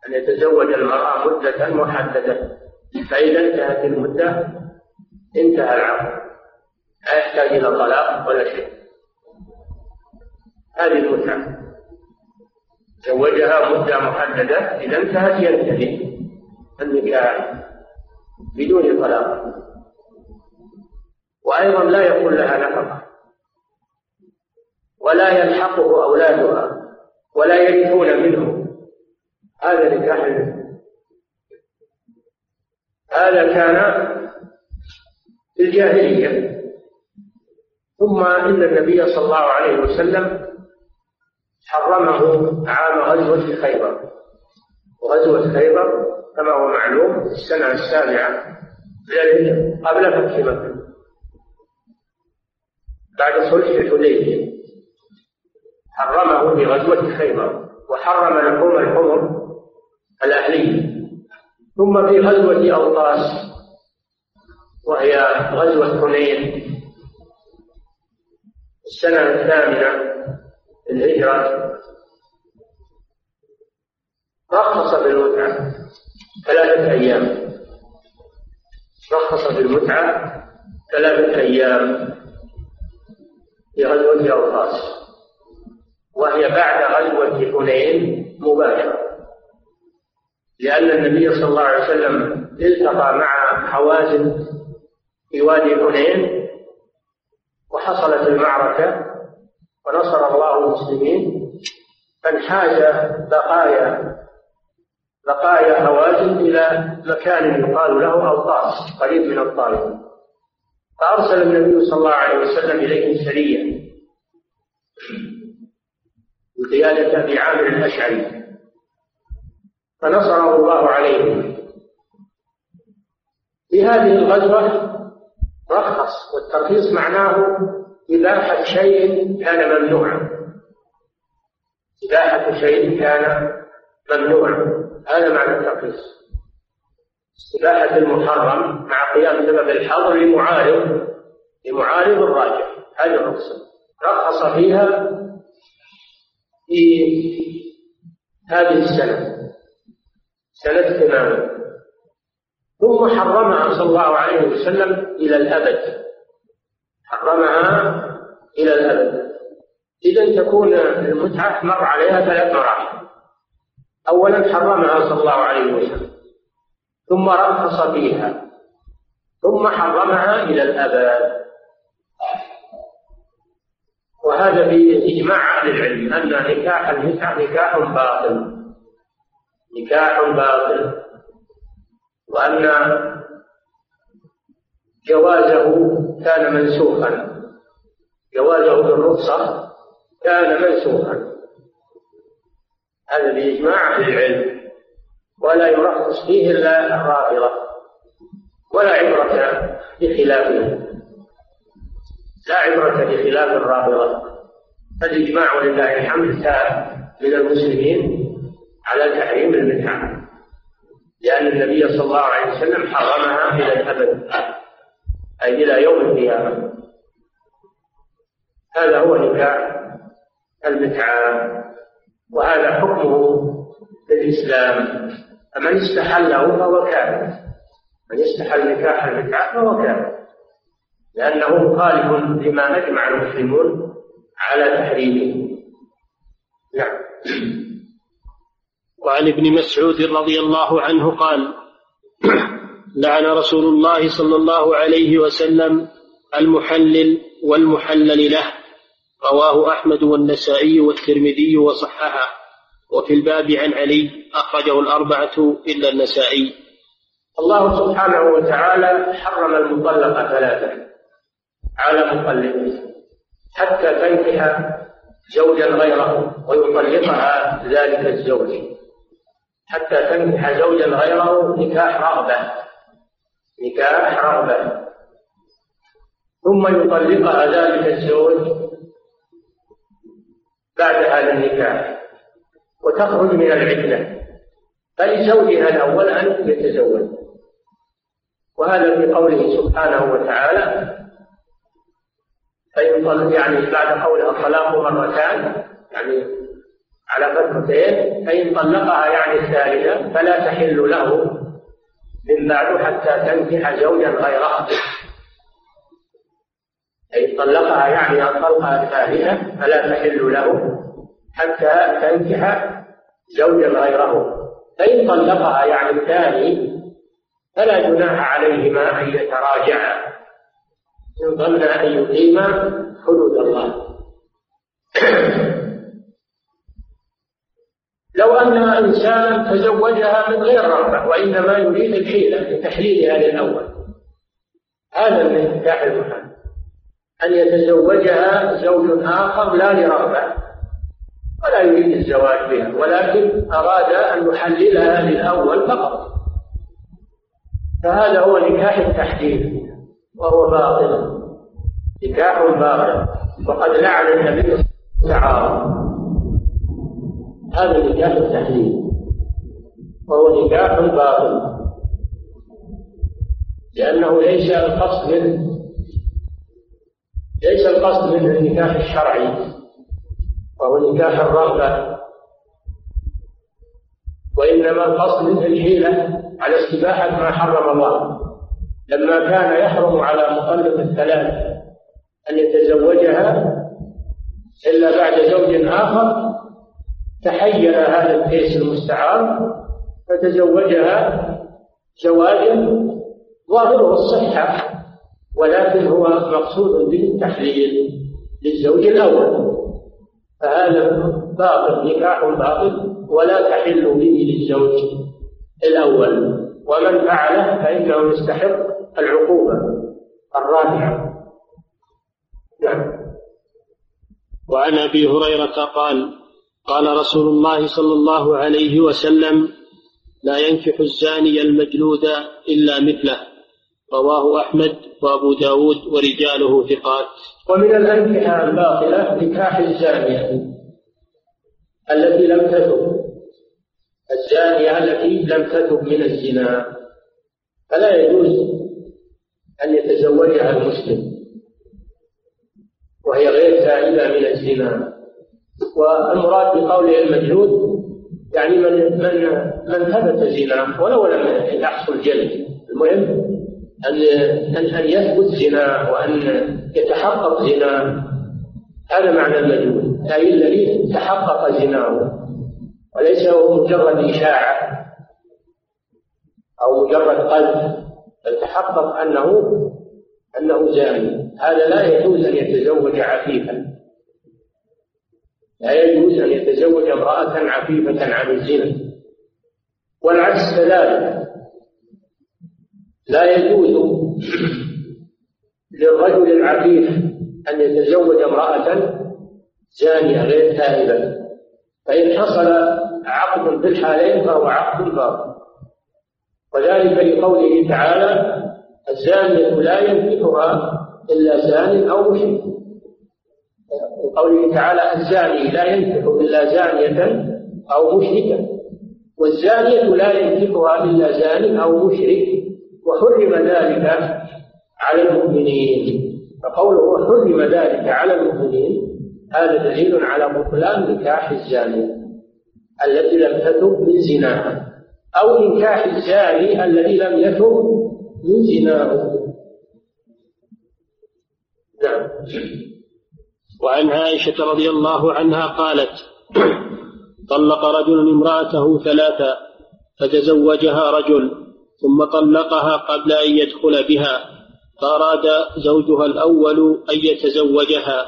أن يتزوج المرأة مدة محددة. فإذا انتهت المدة انتهى العقد. لا يحتاج إلى طلاق ولا شيء. هذه المتعة. زوجها مدة محددة إذا انتهت ينتهي. النكاح بدون طلاق. وأيضا لا يكون لها نفقة. ولا يلحقه أولادها. ولا يرثون منه. هذا نكاح هذا كان في الجاهلية. ثم إن النبي صلى الله عليه وسلم حرمه عام غزوة خيبر. وغزوة خيبر كما هو معلوم في السنة السابعة قبل فتح مكة. بعد صلح الحديبية. حرمه في غزوة خيبر وحرم لحوم الحمر الأهلية. ثم في غزوة أوطاس وهي غزوة حنين. السنة الثامنة الهجرة رخص بالمتعة. ثلاثة أيام. رخص بالمتعة ثلاثة أيام. في غزوة أوطاس وهي بعد غزوة حنين مباشرة. لأن النبي صلى الله عليه وسلم التقى مع حوازن في وادي حنين وحصلت المعركة ونصر الله المسلمين فانحاز بقايا بقايا هوازن إلى مكان يقال له أوطاس قريب من الطائف. فأرسل النبي صلى الله عليه وسلم إليهم سريا بقيادة أبي عامر الأشعري. فنصره الله عليهم. في هذه الغزوة رخص والترخيص معناه إباحة شيء كان ممنوعا إباحة شيء كان ممنوعا هذا معنى الترخيص إباحة المحرم مع قيام سبب الحظر لمعارض لمعارض الراجح. هذه الرخصة رخص فيها في هذه السنة. سنة تماما ثم حرمها صلى الله عليه وسلم إلى الأبد. حرمها إلى الأبد. إذا تكون المتعة مر عليها ثلاث مراحل أولا حرمها صلى الله عليه وسلم. ثم رخص فيها ثم حرمها إلى الأبد. وهذا بإجماع أهل العلم أن نكاح المتعة نكاح باطل. نكاح باطل. وأن جوازه كان منسوخا. جوازه بالرخصة كان منسوخا. هذا بإجماع أهل العلم. ولا يرخص فيه إلا الرافضة. ولا عبرة بخلافه لا عبرة بخلاف الرافضة. فالإجماع ولله الحمد تاب من المسلمين على تحريم المتعة لأن النبي صلى الله عليه وسلم حرمها إلى الأبد أي إلى يوم القيامة. هذا هو نكاح المتعة وهذا حكمه في الإسلام فمن استحله فهو كافر. من استحل نكاح المتعة فهو كافر. لأنه مخالف لما أجمع المسلمون على تحريمه. نعم. وعن ابن مسعود رضي الله عنه قال لعن رسول الله صلى الله عليه وسلم المحلل والمحلل له. رواه أحمد والنسائي والترمذي وصححه. وفي الباب عن علي أخرجه الأربعة إلا النسائي. الله سبحانه وتعالى حرم المطلق ثلاثة على مطلقه حتى تنكح زوجا غيره ويطلقها ذلك الزوج. حتى تنكح زوجا غيره نكاح رغبة نكاح رغبة. ثم يطلقها ذلك الزوج بعد هذا النكاح وتخرج من العدة فلزوجها الأول أن يتزوج. وهذا في قوله سبحانه وتعالى فإن يعني بعد قولها الطلاق مرتان يعني على فترتين فإن طلقها يعني الثالثة فلا تحل له من بعد حتى تنكح زوجا غيرها. طلقها يعني الطلقة الثالثة فلا تحل له حتى تنكح زوجا غيره. فإن طلقها يعني الثاني فلا جناح عليهما أن يتراجعا. إن ظن أن يقيما حدود الله. لو أن إنسانا تزوجها من غير رغبة وإنما يريد الحيلة لتحليلها للأول هذا من انفتاح المحل أن يتزوجها زوج آخر لا لرغبة ولا يريد الزواج بها ولكن أراد أن يحللها للأول فقط. فهذا هو نكاح التحليل وهو باطل. نكاح باطل. وقد لعن النبي تعالى هذا نكاح التحليل. وهو نكاح باطل. لأنه ليس القصد ليس القصد منه النكاح الشرعي؟ وهو نكاح الرغبة. وإنما القصد منه الحيلة على استباحة ما حرم الله. لما كان يحرم على مطلق الثلاث أن يتزوجها إلا بعد زوج آخر تحين هذا الكيس المستعار فتزوجها زواجا ظاهره الصحة. ولكن هو مقصود به التحليل للزوج الأول. فهذا باطل نكاح باطل ولا تحل به للزوج الأول. ومن فعله فإنه يستحق العقوبة الرابعة. نعم. وعن أبي هريرة قال قال رسول الله صلى الله عليه وسلم لا ينكح الزاني المجلود إلا مثله. رواه أحمد وأبو داود ورجاله ثقات. ومن الأنكحة الباطلة نكاح الزانية التي لم تتب الزانية التي لم تتب من الزنا. فلا يجوز أن يتزوجها المسلم. وهي غير تائبة من الزنا. والمراد بقوله المجلود يعني من من من ثبت زناه ولو لم يحصل جلد. المهم أن أن يثبت زناه وأن يتحقق زناه هذا معنى المجنون أي الذي تحقق زناه. وليس هو مجرد إشاعة أو مجرد قلب بل تحقق أنه أنه زاني. هذا لا يجوز أن يتزوج عفيفا. لا يجوز أن يتزوج امرأة عفيفة عن الزنا. والعكس كذلك. لا يجوز للرجل العفيف أن يتزوج امرأة زانية غير تائبة فإن حصل عقد في الحالين فهو عقد باطل وذلك لقوله تعالى الزانية لا ينكحها إلا زان أو مشرك وقوله تعالى الزاني لا ينكح إلا زانية أو مشركة والزانية لا ينكحها إلا زان أو مشرك. وحرم ذلك على المؤمنين. فقوله حرم ذلك على المؤمنين هذا دليل على بطلان نكاح الزانية التي لم تتب من زناها أو نكاح الزاني الذي لم يتب من زناه. نعم. وعن عائشة رضي الله عنها قالت طلق رجل امرأته ثلاثا فتزوجها رجل ثم طلقها قبل أن يدخل بها فأراد زوجها الأول أن يتزوجها.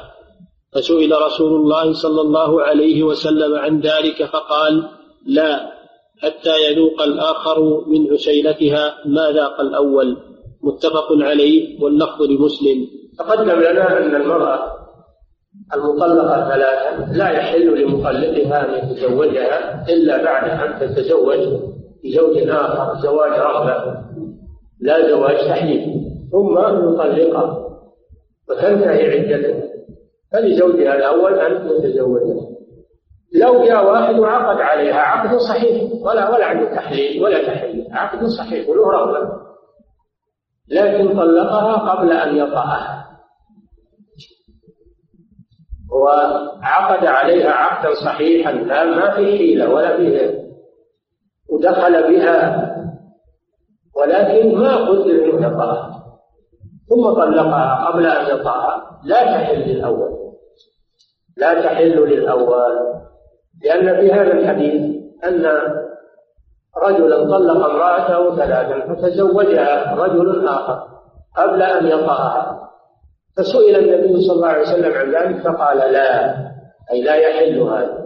فسئل رسول الله صلى الله عليه وسلم عن ذلك فقال لا حتى يذوق الآخر من عسيلتها ما ذاق الأول. متفق عليه واللفظ لمسلم. تقدم لنا أن المرأة المطلقة ثلاثا لا يحل لمطلقها أن يتزوجها إلا بعد أن تتزوج. بزوج آخر زواج رغبة لا زواج تحليل ثم يطلقها وتنتهي عدتها فلزوجها الأول أن يتزوجها لو جاء واحد وعقد عليها. عقد صحيح. ولا ولا عنده تحليل ولا تحليل عقد صحيح وله رغبة. لكن طلقها قبل أن يطأها. وعقد عليها عقدا صحيحا ما في حيلة ولا فيه ودخل بها. ولكن ما قدر انه يطأها ثم طلقها قبل أن يطأها لا تحل للأول. لا تحل للأول. لأن في هذا الحديث أن رجلا طلق امرأته ثلاثا فتزوجها رجل آخر قبل أن يطأها فسئل النبي صلى الله عليه وسلم عن ذلك فقال لا. أي لا يحل هذا.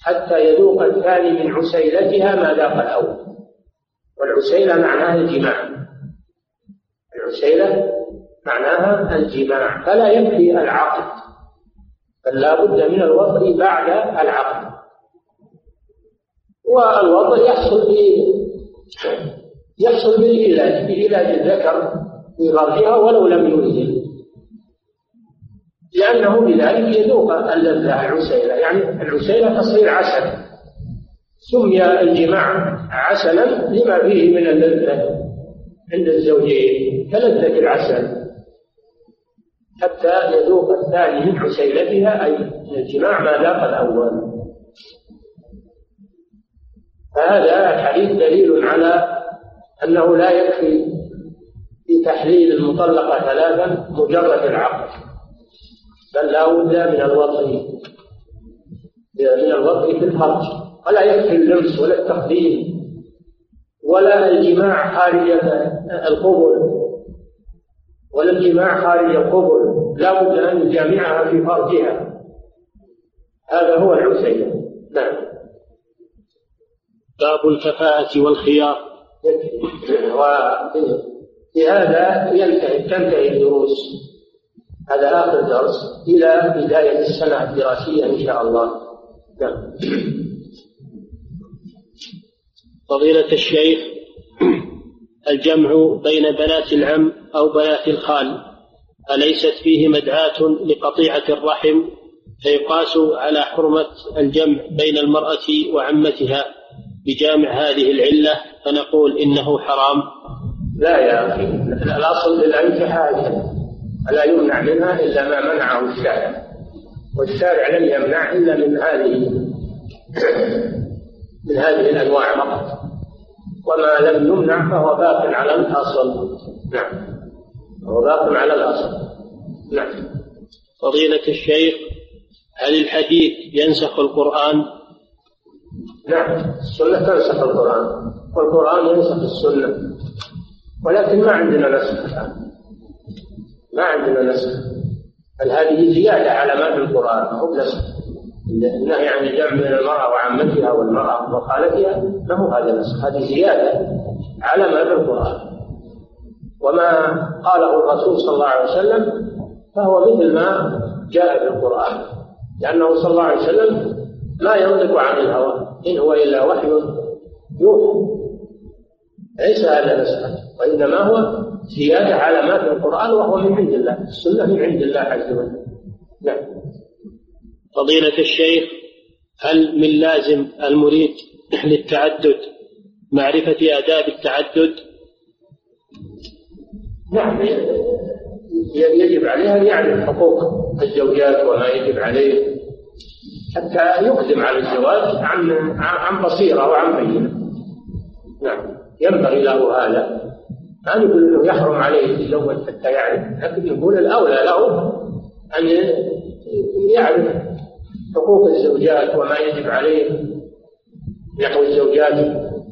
حتى يذوق الثاني من عسيلتها ما ذاق الأول. والعسيلة معناها الجماع. العسيلة معناها الجماع. فلا يكفي العقد. بل لا بد من الوطء بعد العقد. والوطء يحصل ب يحصل بالعلاج بعلاج الذكر في غرفها ولو لم ينزل لأنه بذلك يذوق اللذة العسيلة يعني العسيلة تصير عسل. سمي الجماع عسلا لما فيه من اللذة عند الزوجين كلذة العسل. حتى يذوق الثاني من عسيلتها أي من الجماع ما ذاق الأول. فهذا الحديث دليل على أنه لا يكفي في تحليل المطلقة ثلاثا مجرد العقد. بل لا بد من الوطء من الوطء في الفرج. ولا يكفي اللمس ولا التقديم ولا الجماع خارج القبل. ولا الجماع خارج القبل لا بد أن يجامعها في فرجها. هذا هو العسيلة نعم. باب الكفاءة والخيار. وفي هذا ينتهي تنتهي الدروس. هذا آخر درس إلى بداية السنة الدراسية إن شاء الله. نعم. فضيلة الشيخ الجمع بين بنات العم أو بنات الخال أليست فيه مدعاة لقطيعة الرحم؟ فيقاس على حرمة الجمع بين المرأة وعمتها بجامع هذه العلة فنقول إنه حرام. لا يا أخي الأصل للأنكحة فلا يمنع منها إلا ما منعه الشارع. والشارع لم يمنع إلا من هذه من هذه الأنواع فقط. وما لم يمنع فهو باق على الأصل. نعم. هو باق على الأصل. نعم. فضيلة الشيخ هل الحديث ينسخ القرآن؟ نعم. السنة تنسخ القرآن. والقرآن ينسخ السنة. ولكن ما عندنا نسخ الآن. ما عندنا نسخ. بل هذه زيادة على ما في القرآن ما هو نسخ النهي عن الجمع بين المرأة وعمتها والمرأة وخالتها ما هو هذا نسخ. هذه زيادة على ما في القرآن. وما قاله الرسول صلى الله عليه وسلم فهو مثل ما جاء في القرآن. لأنه صلى الله عليه وسلم ما ينطق عن الهوى. إن هو إلا وحي يوحى. ليس هذا نسخا وإنما هو زيادة على ما في القرآن وهو من عند الله السنة من عند الله عز وجل. نعم. فضيلة الشيخ هل من لازم المريد للتعدد معرفة آداب التعدد؟ نعم يجب عليه أن يعرف حقوق الزوجات وما يجب عليه حتى يقدم على الزواج عن عن بصيرة وعن بينة. نعم ينبغي له هذا. ما نقول إنه يحرم عليه يتزوج حتى يعرف لكن يقول الأولى له أن يعرف حقوق الزوجات وما يجب عليه نحو الزوجات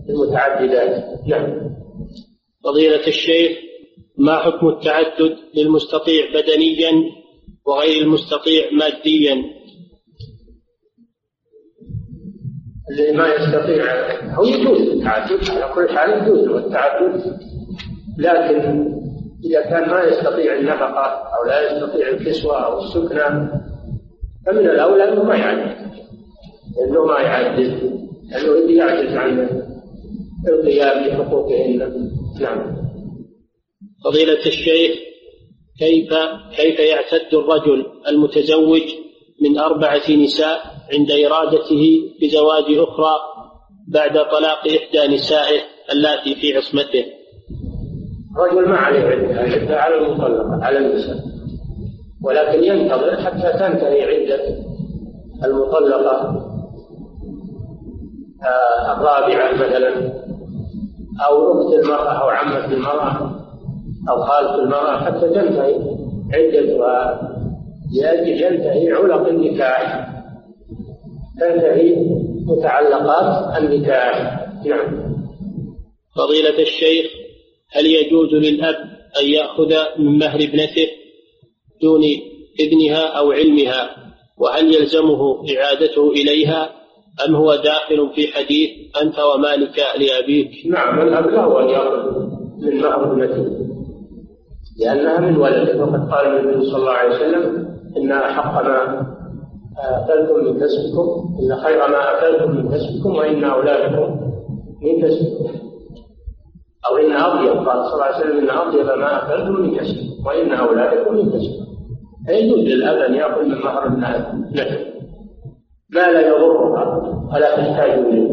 المتعددات. نعم. فضيلة الشيخ ما حكم التعدد للمستطيع بدنيا وغير المستطيع ماديا؟ اللي ما يستطيع هو يجوز التعدد على كل حال يجوز التعدد لكن إذا كان ما يستطيع النفقة أو لا يستطيع الكسوة أو السكنة فمن الأولى أنه ما يعدد أنه ما يعدد أنه يعجز عن القيام بحقوقهن. نعم. فضيلة الشيخ كيف كيف يعتد الرجل المتزوج من أربعة نساء عند إرادته بزواج أخرى بعد طلاق إحدى نسائه اللاتي في عصمته؟ رجل ما عليه عدة العدة على المطلقة على النساء ولكن ينتظر حتى تنتهي عدة المطلقة آه، الرابعة مثلا أو أخت المرأة أو عمة المرأة أو خالة المرأة حتى تنتهي عدتها. لأجل ينتهي علق النكاح. تنتهي متعلقات النكاح. نعم. فضيلة الشيخ هل يجوز للأب أن يأخذ من مهر ابنته دون إذنها أو علمها؟ وهل يلزمه إعادته إليها؟ أم هو داخل في حديث أنت ومالك لأبيك؟ نعم الأب له أن يأخذ من مهر ابنته. لأنها من ولده وقد قال النبي صلى الله عليه وسلم إن أحق ما أكلتم من كسبكم إن خير ما أكلتم من كسبكم وإن أولادكم من كسبكم. أو إن أطيب. قال صلى الله عليه وسلم إن أطيب ما أكلتم من كسبكم وإن أولادكم من كسبكم فيجوز للأب أن يأكل من مهر ابنته ما لا يضرها ولا تحتاج إليه.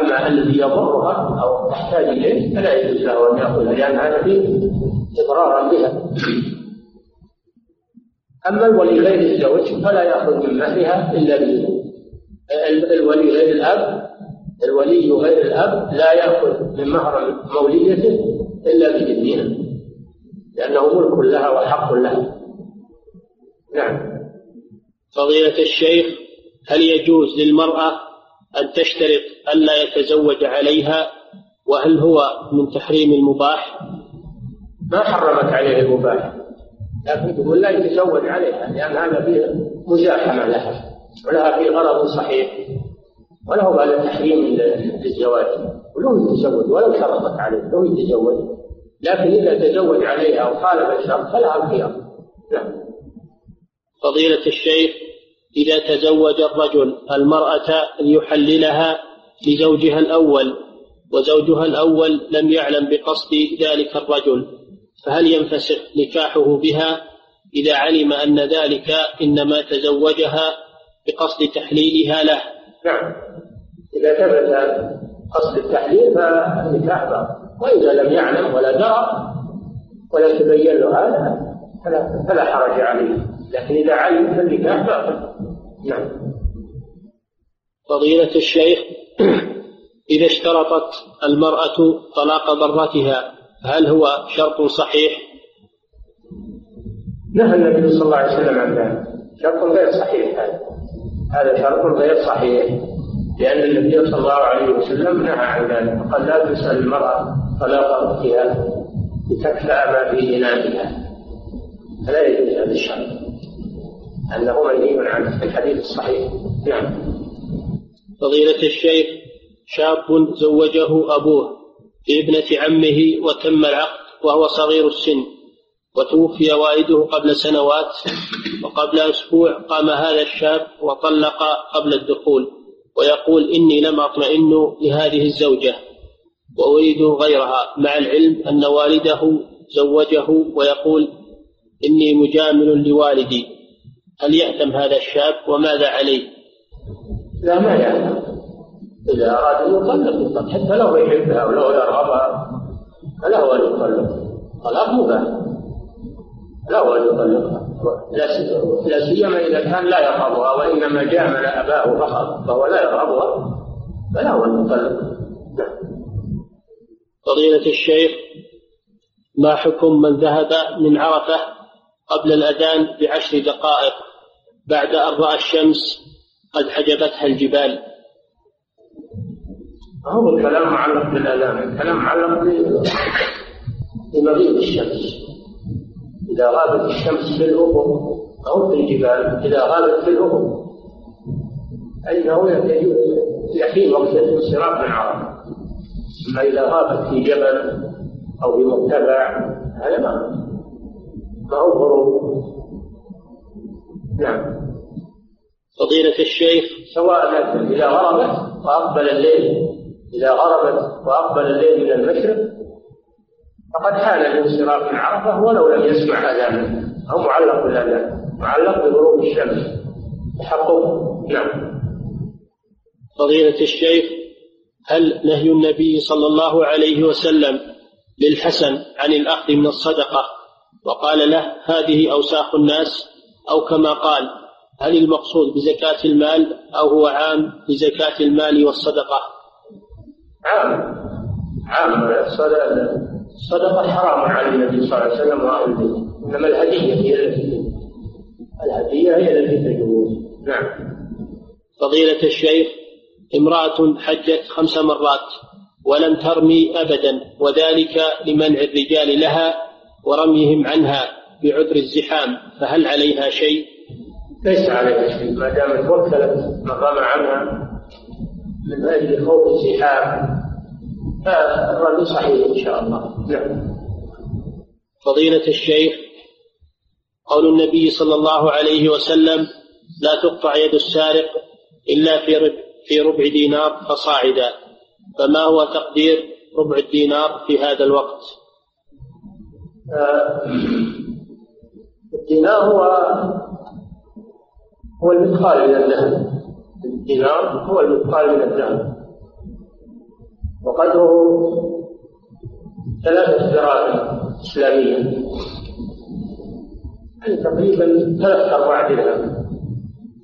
أما الذي يضرها أو تحتاج إليه فلا يجوز له أن يأخذها لأن هذا فيه إضرارا بها. أما الولي غير الزوج فلا يأخذ من مهرها إلا بإذنه. الولي غير الأب الولي غير الأب لا يأخذ من مهر موليته إلا بإذنها لأنه ملك لها وحق لها. نعم. فضيلة الشيخ هل يجوز للمرأة أن تشترط ألا يتزوج عليها؟ وهل هو من تحريم المباح؟ ما حرمت عليه المباح. لكن تقول لا يتزوج عليها لأن هذا فيه مزاحمة لها ولها فيه غرض صحيح. وله بعد تحريم للزواج وله يتزوج ولو شرطت عليه له يتزوج لكن إذا تزوج عليها أو خالف الشرط فلها الخيار نعم. فضيلة الشيخ إذا تزوج الرجل المرأة ليحللها لزوجها الأول وزوجها الأول لم يعلم بقصد ذلك الرجل فهل ينفسخ نكاحه بها؟ إذا علم أن ذلك إنما تزوجها بقصد تحليلها له. نعم. إذا ثبت قصد التحليل فالنكاح باطل. وإذا لم يعلم ولا درى ولا تبين له هذا فلا, فلا حرج عليه. لكن إذا علم فالنكاح باطل. نعم. فضيلة الشيخ إذا اشترطت المرأة طلاق ضرتها هل هو شرط صحيح؟ نهى النبي صلى الله عليه وسلم عن ذلك. شرط غير صحيح هذا. هذا شرط غير صحيح لأن النبي صلى الله عليه وسلم نهى عن ذلك وقال لا تسأل المرأة طلاق أختها لتكفأ ما في إنائها فلا يجوز هذا الشرط. أنه منهي عنه في الحديث الصحيح. نعم. فضيلة الشيخ شاب زوجه أبوه لابنة عمه وتم العقد وهو صغير السن. وتوفي والده قبل سنوات وقبل أسبوع قام هذا الشاب وطلق قبل الدخول ويقول إني لم أطمئن لهذه الزوجة وأريد غيرها مع العلم أن والده زوجه ويقول إني مجامل لوالدي. هل يأتم هذا الشاب وماذا عليه؟ لا ما يأتم. إذا أراد أن يطلق حتى لو يحبها ولو يرغبها فله أن يطلق. طلاق مباح. له أن يطلقها لا سيما إذا كان لا يرغبها وإنما جامل أباه فقط فهو لا يرغبها فله أن يطلق فضيلة الشيخ ما حكم من ذهب من عرفة قبل الأذان بعشر دقائق بعد أن رأى الشمس قد حجبتها الجبال؟ هو الكلام معلق بالأذان الكلام معلق بمغيب الشمس. إذا غابت الشمس في الأفق أو في الجبال إذا غابت في الأفق. فإنه يحين وقت الانصراف من عرفة أما إذا غابت في جبل أو في مرتفع هذا ما ما هو غروب؟ نعم. فضيلة الشيخ. سواء إذا غربت وأقبل الليل. إذا غربت وأقبل الليل من المشرق فقد حان الانصراف من عرفة ولو لم يسمع أذانا أو معلق بالأذان معلق بغروب الشمس. تحقق نعم. فضيلة الشيخ هل نهي النبي صلى الله عليه وسلم للحسن عن الأخذ من الصدقة؟ وقال له هذه أوساخ الناس. أو كما قال هل المقصود بزكاة المال أو هو عام لزكاة المال والصدقة؟ عام. عام. الصدقة حرام على النبي صلى الله عليه وسلم وأهل إنما الهدية هي التي الهدية هي التي تجوز. نعم. فضيلة الشيخ امرأة حجت خمس مرات ولم ترمي أبدا وذلك لمنع الرجال لها ورميهم عنها بعذر الزحام فهل عليها شيء؟ ليس عليها شيء. ما دامت وكلت من رمى عنها من أجل خوف الزحام فالرمي صحيح إن شاء الله. نعم. فضيلة الشيخ قول النبي صلى الله عليه وسلم لا تقطع يد السارق إلا في ربع في ربع دينار فصاعدا فما هو تقدير ربع الدينار في هذا الوقت؟ آه، الدينار هو هو المثقال من الذهب. الدينار هو المثقال من الذهب. وقدره ثلاثة دراهم إسلامية. يعني تقريبا ثلاث أرباع درهم.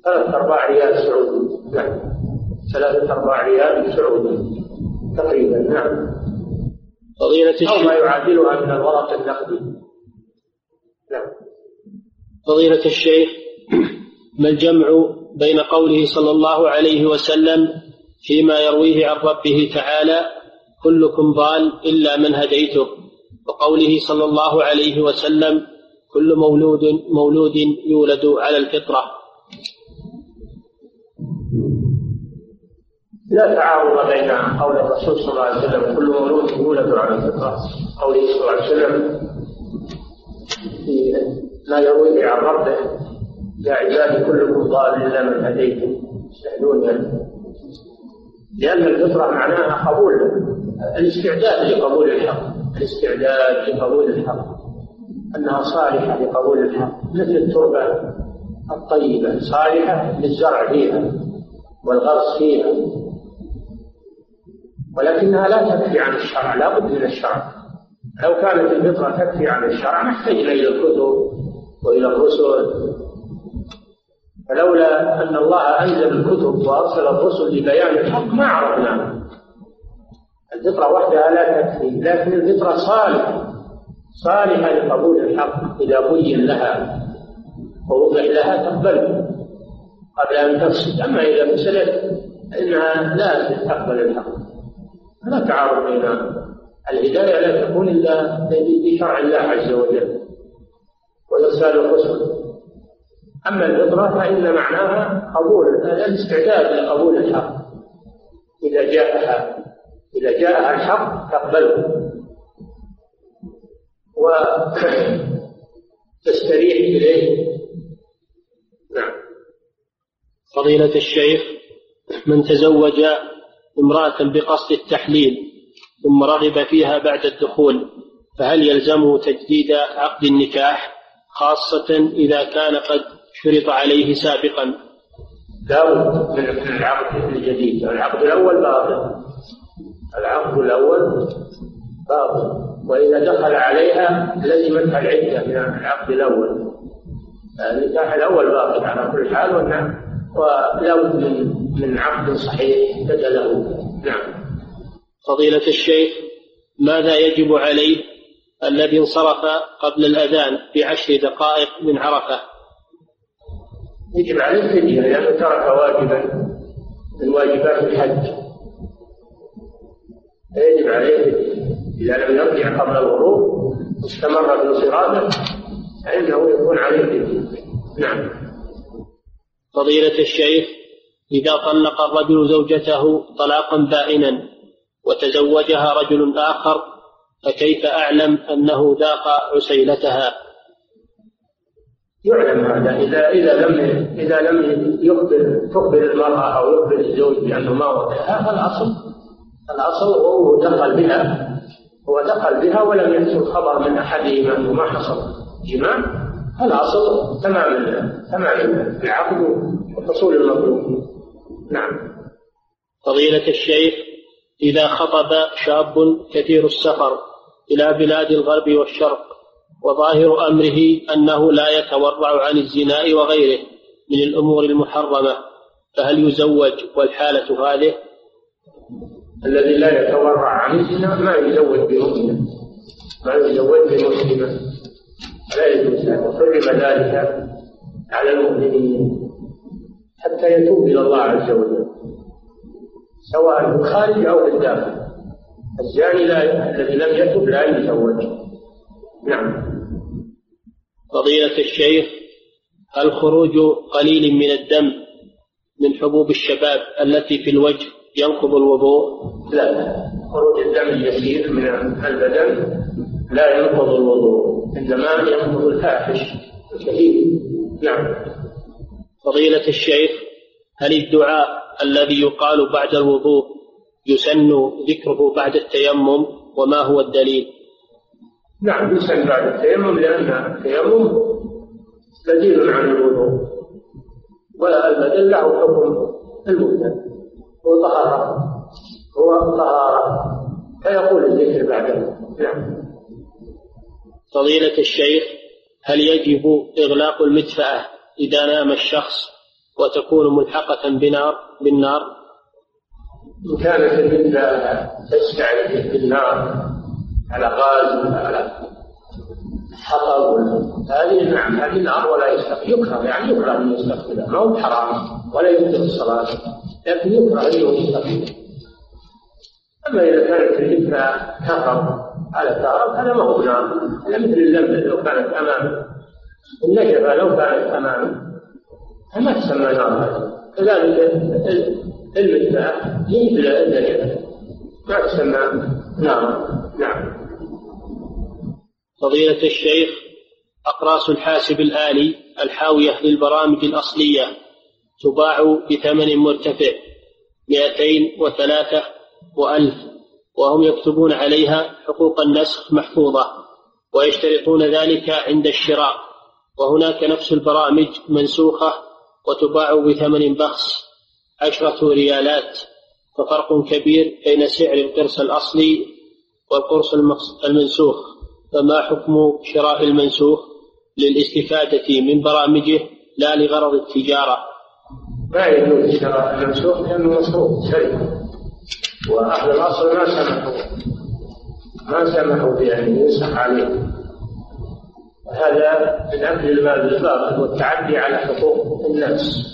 ثلاث أرباع ريال سعودي. نعم. ثلاثة أرباع ريال سعودي. تقريبا نعم. فضيلة الشيخ أو ما يعادلها من الورق النقدي. نعم. فضيلة الشيخ ما الجمع بين قوله صلى الله عليه وسلم فيما يرويه عن ربه تعالى كلكم ضال إلا من هديته. وقوله صلى الله عليه وسلم كل مولود مولود يولد على الفطرة. لا تعارض بين قول الرسول صلى الله عليه وسلم كل مولود يولد على الفطرة. قوله صلى الله عليه وسلم في ما يرويه عن ربه يا عبادي كلكم ضال إلا من هديتم تستهدون لأن الفطرة معناها قبول. الاستعداد لقبول الحق. الاستعداد لقبول الحق. أنها صالحة لقبول الحق. مثل التربة الطيبة. صالحة للزرع فيها والغرس فيها. ولكنها لا تكفي عن الشرع. لا بد من الشرع. لو كانت الفطرة تكفي عن الشرع ما احتجنا إلى الكتب وإلى الرسل. فلولا أن الله أنزل الكتب وأرسل الرسل لبيان الحق ما عرفناه الفطرة وحدها لا تكفي لكن الفطرة صالحة صالحة لقبول الحق. إذا بين لها ووضع لها تقبله قبل أن تفسد أما إذا فسدت فإنها لا تقبل الحق. لا تعارض بين الهداية لا تكون إلا بشرع الله عز وجل. وإرسال الرسل أما الفطرة فإن معناها قبول الاستعداد لقبول الحق. إذا جاءها إذا جاءها الحق تقبله. وتستريح إليه. نعم. فضيلة الشيخ من تزوج امرأة بقصد التحليل ثم رغب فيها بعد الدخول فهل يلزمه تجديد عقد النكاح خاصة إذا كان قد شرط عليه سابقا. لا بد من العقد الجديد. العقد الأول باطل. العقد الأول باطل. وإذا دخل عليها لزمتها العدة من العقد الأول. النكاح الأول باطل على كل حال ولا بد من من عقد صحيح بدله نعم. فضيلة الشيخ ماذا يجب عليه الذي انصرف قبل الأذان بعشر دقائق من عرفة؟ يجب عليه الفدية لأنه ترك واجبا من واجبات الحج. فيجب عليه إذا لم يرجع قبل الغروب واستمر في انصرافه فإنه يكون عليه الفدية نعم. فضيلة الشيخ إذا طلق الرجل زوجته طلاقا بائنا وتزوجها رجل آخر فكيف أعلم أنه ذاق عسيلتها؟ يعلم هذا إذا إذا لم إذا لم يخبر تخبر المرأة أو يخبر الزوج بأنه ما وقعها فالأصل الأصل هو دخل بها هو دخل بها ولم يحصل خبر من أحدهما أنه ما حصل جماع الأصل تمام تمام العقد وحصول المطلوب. نعم. فضيلة الشيخ إذا خطب شاب كثير السفر إلى بلاد الغرب والشرق وظاهر أمره أنه لا يتورع عن الزنا وغيره من الأمور المحرمة فهل يزوج والحالة هذه؟ الذي لا يتورع عن الزنا ما يزوج بمؤمنة ما يزوج بمسلمة لا يجوز وحرم ذلك على المؤمنين حتى يتوب إلى الله عز وجل سواء في الخارج أو في الداخل. الزاني الذي لم يتب لا يتزوج. نعم. فضيلة الشيخ هل خروج قليل من الدم من حبوب الشباب التي في الوجه ينقض الوضوء؟ لا خروج الدم اليسير من البدن لا ينقض الوضوء إنما ينقض الفاحش. الكثير نعم. فضيلة الشيخ هل الدعاء الذي يقال بعد الوضوء يسن ذكره بعد التيمم؟ وما هو الدليل؟ نعم يسن بعد التيمم لأن التيمم بديل عن الوضوء والبدل له حكم المبدل هو طهارة هو طهارة فيقول الذكر بعده نعم. فضيلة الشيخ هل يجب إغلاق المدفأة إذا نام الشخص وتكون ملحقة بنار بالنار؟ إن كانت المدفأة تستعد بالنار على غاز على حطب هذه نعم هذه نار ولا يستقبل يكره يعني يكره أن يستقبلها. ما هو حرام ولا يبطل الصلاة لكن يكره أنه يستقبلها. أما إذا كانت المدفأة كفر على الكهرب هذا ما هو نار هذا مثل اللمبة لو كانت أمامه النجفة لو كانت أمامه ما تسمى نار هذه كذلك المدفأة مثل النجفة ما تسمى نار نعم. فضيلة الشيخ أقراص الحاسب الآلي الحاوية للبرامج الأصلية تباع بثمن مرتفع مئتين وثلاثة وألف وهم يكتبون عليها حقوق النسخ محفوظة ويشترطون ذلك عند الشراء وهناك نفس البرامج منسوخة وتباع بثمن بخس عشرة ريالات ففرق كبير بين سعر القرص الأصلي والقرص المنسوخ. فما حكم شراء المنسوخ للاستفادة من برامجه لا لغرض التجارة؟ ما يجوز شراء المنسوخ لأنه مصروف سرقة وأهل الأصل ما سمحوا ما سمحوا بأن ينسخ عليه. وهذا من أكل المال بالباطل والتعدي على حقوق الناس.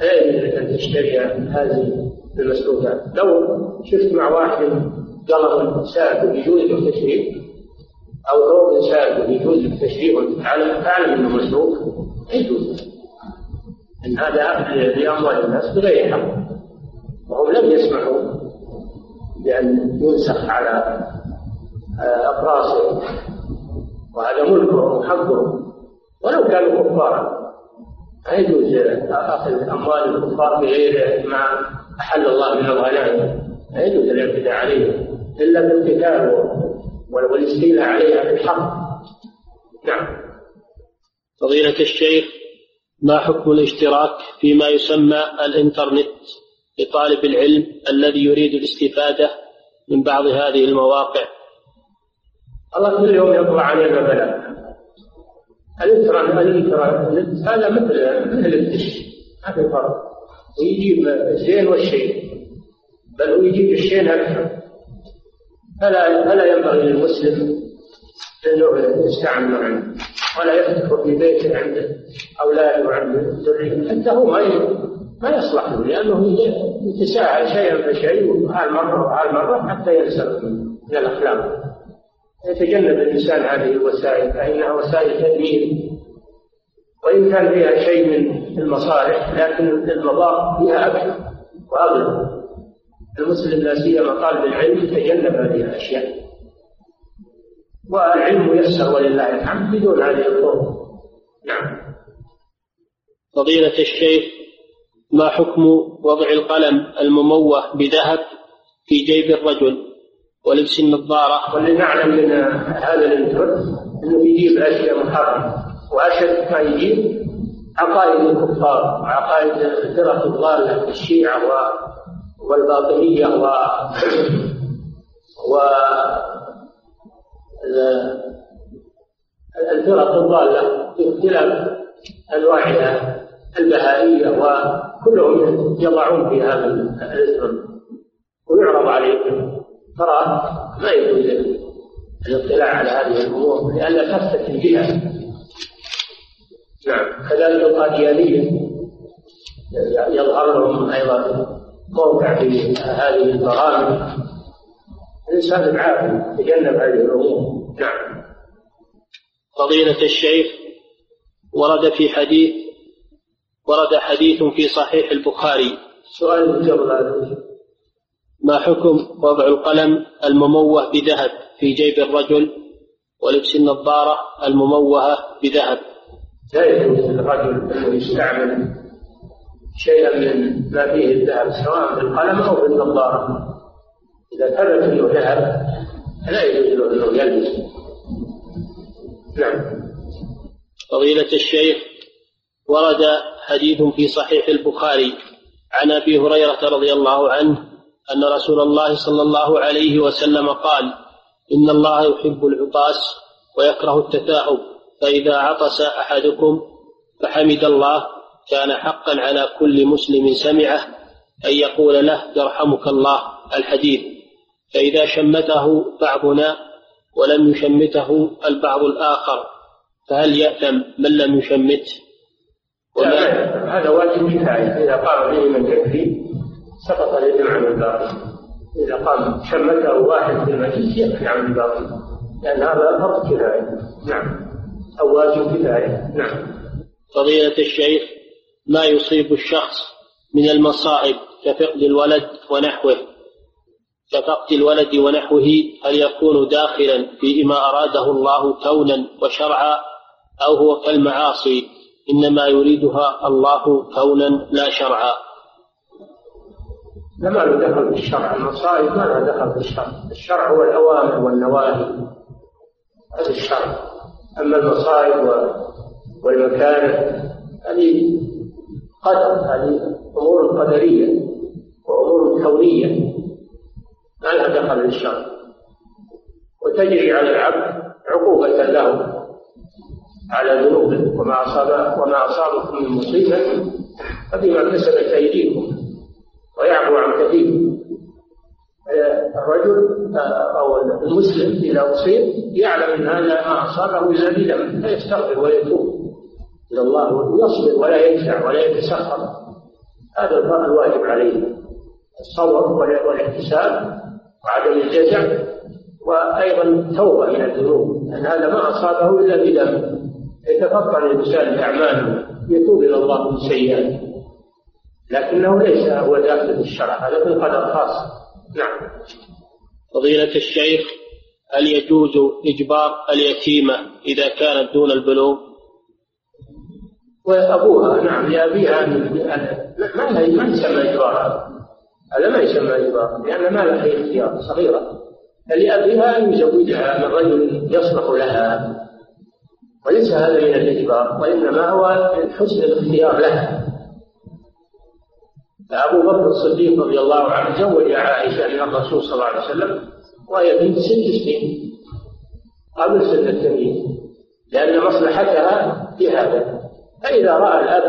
لا أن تشتري هذه؟ المسروقات لو شفت مع واحد قلم سائل يجوز له تشريف أو ثوب سائل يجوز له تشريف تعلم تعلم أنه مسروق يجوز. إن هذا اكل لأموال الناس بغير حق. وهم لم يسمحوا بأن ينسخ على اقراصهم وهذا ملكهم وحقهم ولو كانوا كفارا لا يجوز أخذ أموال الكفار بغير ما أحل الله من الغنائم لا يجوز الاعتداء عليهم إلا بالقتال والاستيلاء عليها بالحق. نعم. فضيلة الشيخ ما حكم الاشتراك فيما يسمى الإنترنت لطالب العلم الذي يريد الاستفادة من بعض هذه المواقع؟ الله كل يوم يطلع علينا بلاء. الإنترنت هذا مثل مثل في فرق. ويجيب الزين والشيء بل ويجيب الشيء أكثر. فلا فلا ينبغي للمسلم انه يستعمل عنه. ولا يفتح في بيته عند أولاده وعند ذريته. حتى هو ما ما يصلح له لأنه يتساهل شيئا فشيء وهال مرة وهال مرة حتى ينسلخ من الأخلاق. يتجنب الإنسان هذه الوسائل فإنها وسائل تدمير وإن كان فيها شيء من المصالح لكن المضار فيها أكثر واغلب المسلم لا سيما طالب العلم يتجنب هذه الأشياء. والعلم يسر ولله الحمد بدون هذه الطرق نعم. فضيلة الشيخ ما حكم وضع القلم المموه بذهب في جيب الرجل ولبس النظارة؟ واللي نعلم من هذا الانترنت إنه يجيب أشياء محرمة. وأشد ما عقائد الكفار وعقائد الفرق الضالة الشيعة والباطنية و و الفرق الضالة في اختلاف أنواعها البهائية وكلهم يضعون في هذا الاسم ويعرض عليهم. ترى ما يجوز الاطلاع على هذه الأمور لأنها تفتتن بها نعم. كذلك القاديانية يظهر لهم أيضا موقع في هذه البرامج. الإنسان العاقل يتجنب هذه الأمور. نعم. فضيلة الشيخ ورد في حديث ورد حديث في صحيح البخاري. سؤال قبل ما حكم وضع القلم المموه بذهب في جيب الرجل ولبس النظارة المموهة بذهب؟ لا يجوز للرجل أنه يستعمل شيئا من ما فيه الذهب سواء بالقلم أو بالنظارة إذا ثبت أنه ذهب فلا يجوز له أنه يلبس. نعم. فضيلة الشيخ ورد حديث في صحيح البخاري عن أبي هريرة رضي الله عنه أن رسول الله صلى الله عليه وسلم قال إن الله يحب العطاس ويكره التثاؤب. فإذا عطس أحدكم فحمد الله كان حقا على كل مسلم سمعه أن يقول له يرحمك الله الحديث. فإذا شمته بعضنا ولم يشمته البعض الآخر فهل يأثم من لم يشمته؟ هذا واجب كفاية إذا قام به من يكفي سقط الإثم عن الباقي إذا قام شمته واحد في المجلس يكفي عن الباقي لأن هذا فرض كفاية. نعم. أو واجب كفاية نعم. فضيلة الشيخ ما يصيب الشخص من المصائب كفقد الولد ونحوه؟ كفقد الولد ونحوه هل يكون داخلا فيما أراده الله كونا وشرعا أو هو كالمعاصي؟ إنما يريدها الله كونا لا شرعا. ما له دخل بالشرع المصائب ما لها دخل بالشرع الشرع هو الأوامر والنواهي. هذا الشرع. أما المصائب والمكاره هذه قدر هذه أمور قدرية وأمور كونية ما لها دخل بالشرع وتجري على العبد عقوبة له على ذنوبه. وما أصاب وما أصابكم من مصيبة فبما كسبت أيديكم ويعفو عن كثير. الرجل أو المسلم إذا أصيب يعلم أن هذا ما أصابه إلا بدم فيستغفر ويتوب إلى الله ويصبر ولا يجزع ولا يتسخر. هذا الواجب عليه الصبر والاحتساب وعدم الجزع وأيضا توبة من الذنوب لأن هذا ما أصابه إلا بدم يتفطن الإنسان بأعماله يتوب إلى الله من سيئاته لكنه ليس هو داخل الشرع هذا في القدر خاص. نعم. فضيلة الشيخ هل يجوز إجبار اليتيمة إذا كانت دون البلوغ؟ وأبوها نعم لأبيها ما ما يسمى إجبار هذا. ما يسمى إجبار لأن ما لها اختيار صغيرة. فلأبيها أن يزوجها من رجل يصلح لها. وليس هذا من الإجبار وإنما هو من حسن الاختيار لها. فأبو بكر الصديق رضي الله عنه زوج عائشة من الرسول صلى الله عليه وسلم وهي بنت ست سنين قبل سن التمييز. لأن مصلحتها في هذا فإذا رأى الأب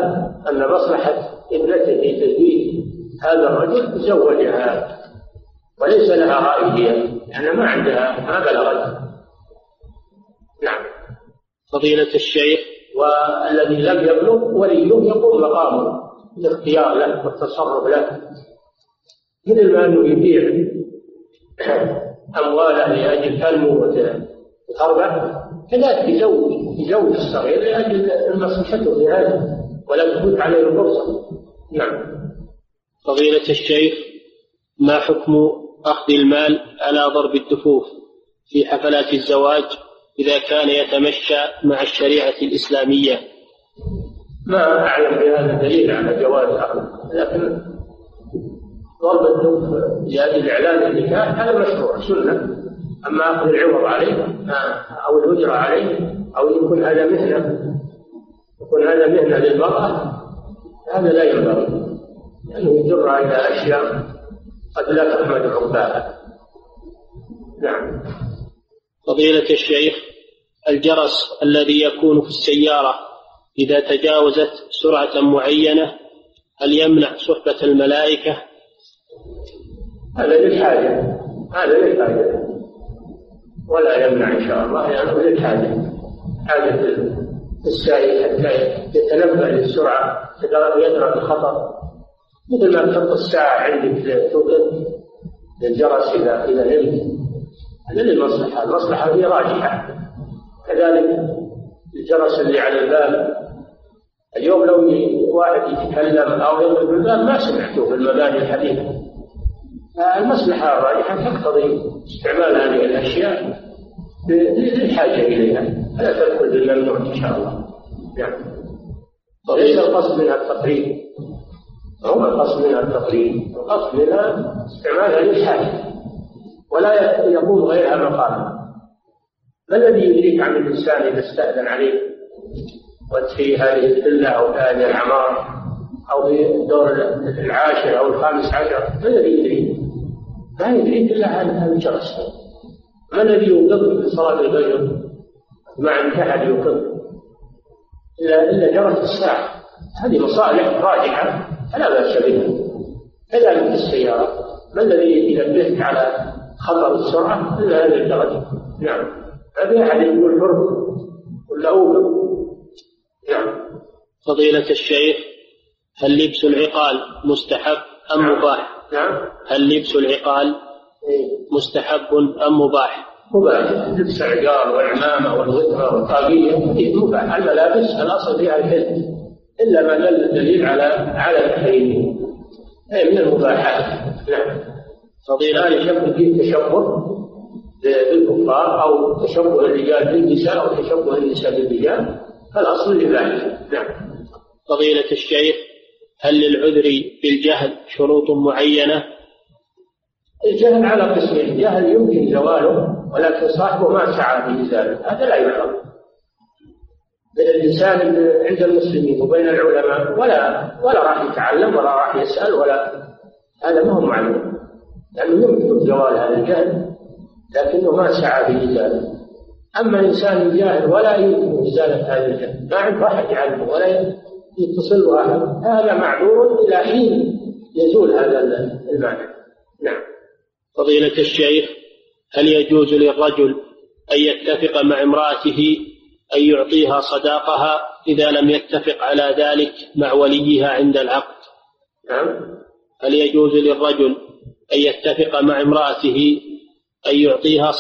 أن مصلحة ابنته في تزويج هذا الرجل زوجها. وليس لها رأي فيها. لأن ما عندها ما بلغت. نعم. فضيلة الشيخ. والذي لم يبلغ وليه يقوم مقامه. الاختيار له والتصرف له مثل ما أنه يبيع امواله لاجل تنمو وتربح كذلك يزوج يزوج الصغير لأجل مصلحته في هذا ولا تفوت عليه الفرصه نعم. فضيلة الشيخ ما حكم أخذ المال على ضرب الدفوف في حفلات الزواج إذا كان يتمشى مع الشريعة الإسلامية؟ ما أعلم بهذا دليل على جواز أخذ لكن ضرب الدف لأجل إعلان النكاح هذا مشروع سنة. أما أخذ العوض عليه أو الأجرة عليه أو يكون هذا مهنة يكون هذا مهنة للمرأة هذا لا ينبغي. لأنه يعني يجر إلى أشياء قد لا تحمد عقباها. نعم. فضيلة الشيخ الجرس الذي يكون في السيارة إذا تجاوزت سرعة معينة هل يمنع صحبة الملائكة؟ هذا للحاجة هذا للحاجة ولا يمنع إن شاء الله يعني للحاجة حاجة. السائق حتى يتنبه للسرعة يدرك الخطر مثل ما تحط الساعة عندك توقف الجرس إذا إذا نمت هذا للمصلحة. المصلحة هي راجحة. كذلك الجرس اللي على الباب. اليوم لو واحد يتكلم أو يضرب الباب ما سمعته في المباني الحديثة المصلحة الراجحة تقتضي استعمال هذه الأشياء للحاجة إليها. فلا تدخل بالممنوع إن شاء الله. نعم. ليس القصد منها التقريب. هو القصد منها التقريب. القصد منها استعمالها للحاجة. ولا يقوم غيرها مقاما ما الذي يدريك عن الإنسان إذا استأذن عليه وأنت في هذه الفلة أو في هذه العمارة أو في الدور العاشر أو الخامس عشر؟ ما الذي يدريك؟ ما يدريك إلا هذا الجرس ما الذي يوقظك في صلاة الفجر؟ ما عندك أحد يوقظك إلا إلا جرس الساعة. هذه مصالح راجحة. فلا بأس بها. كذلك في السيارة. ما الذي ينبهك على خطر السرعة؟ إلا هذه الدرجة. نعم. في أحد يقول فرق ولا نعم. فضيلة الشيخ هل لبس العقال مستحب أم نعم. مباح؟ نعم. هل لبس العقال؟ مستحب أم مباح؟ مباح. لبس العقال والعمامة والغترة والطاقية. مباح. الملابس الأصل فيها الحل إلا ما دل الدليل على على التحريم أي من المباحات. نعم. فضيلة هذا يشبه فيه تشبه بالكفار أو تشبه الرجال بالنساء أو تشبه النساء بالرجال فالأصل الإباحة نعم. فضيلة الشيخ هل للعذر بالجهل شروط معينة؟ الجهل على قسمين، جهل يمكن زواله ولكن صاحبه ما سعى في ذلك، هذا لا يعلم. بين الإنسان عند المسلمين وبين العلماء ولا ولا راح يتعلم ولا راح يسأل ولا هذا ما هو معلوم. لأنه يمكن زوال هذا الجهل. لكنه ما سعى في إزالته أما الإنسان الجاهل ولا يمكن إزالة هذا الجهل ما عنده أحد يعلمه ولا يتصل له أحد هذا معذور إلى حين يزول هذا المانع نعم. فضيلة الشيخ هل يجوز للرجل أن يتفق مع امرأته أن يعطيها صداقها إذا لم يتفق على ذلك مع وليها عند العقد؟ نعم. هل يجوز للرجل أن يتفق مع امرأته يعطيها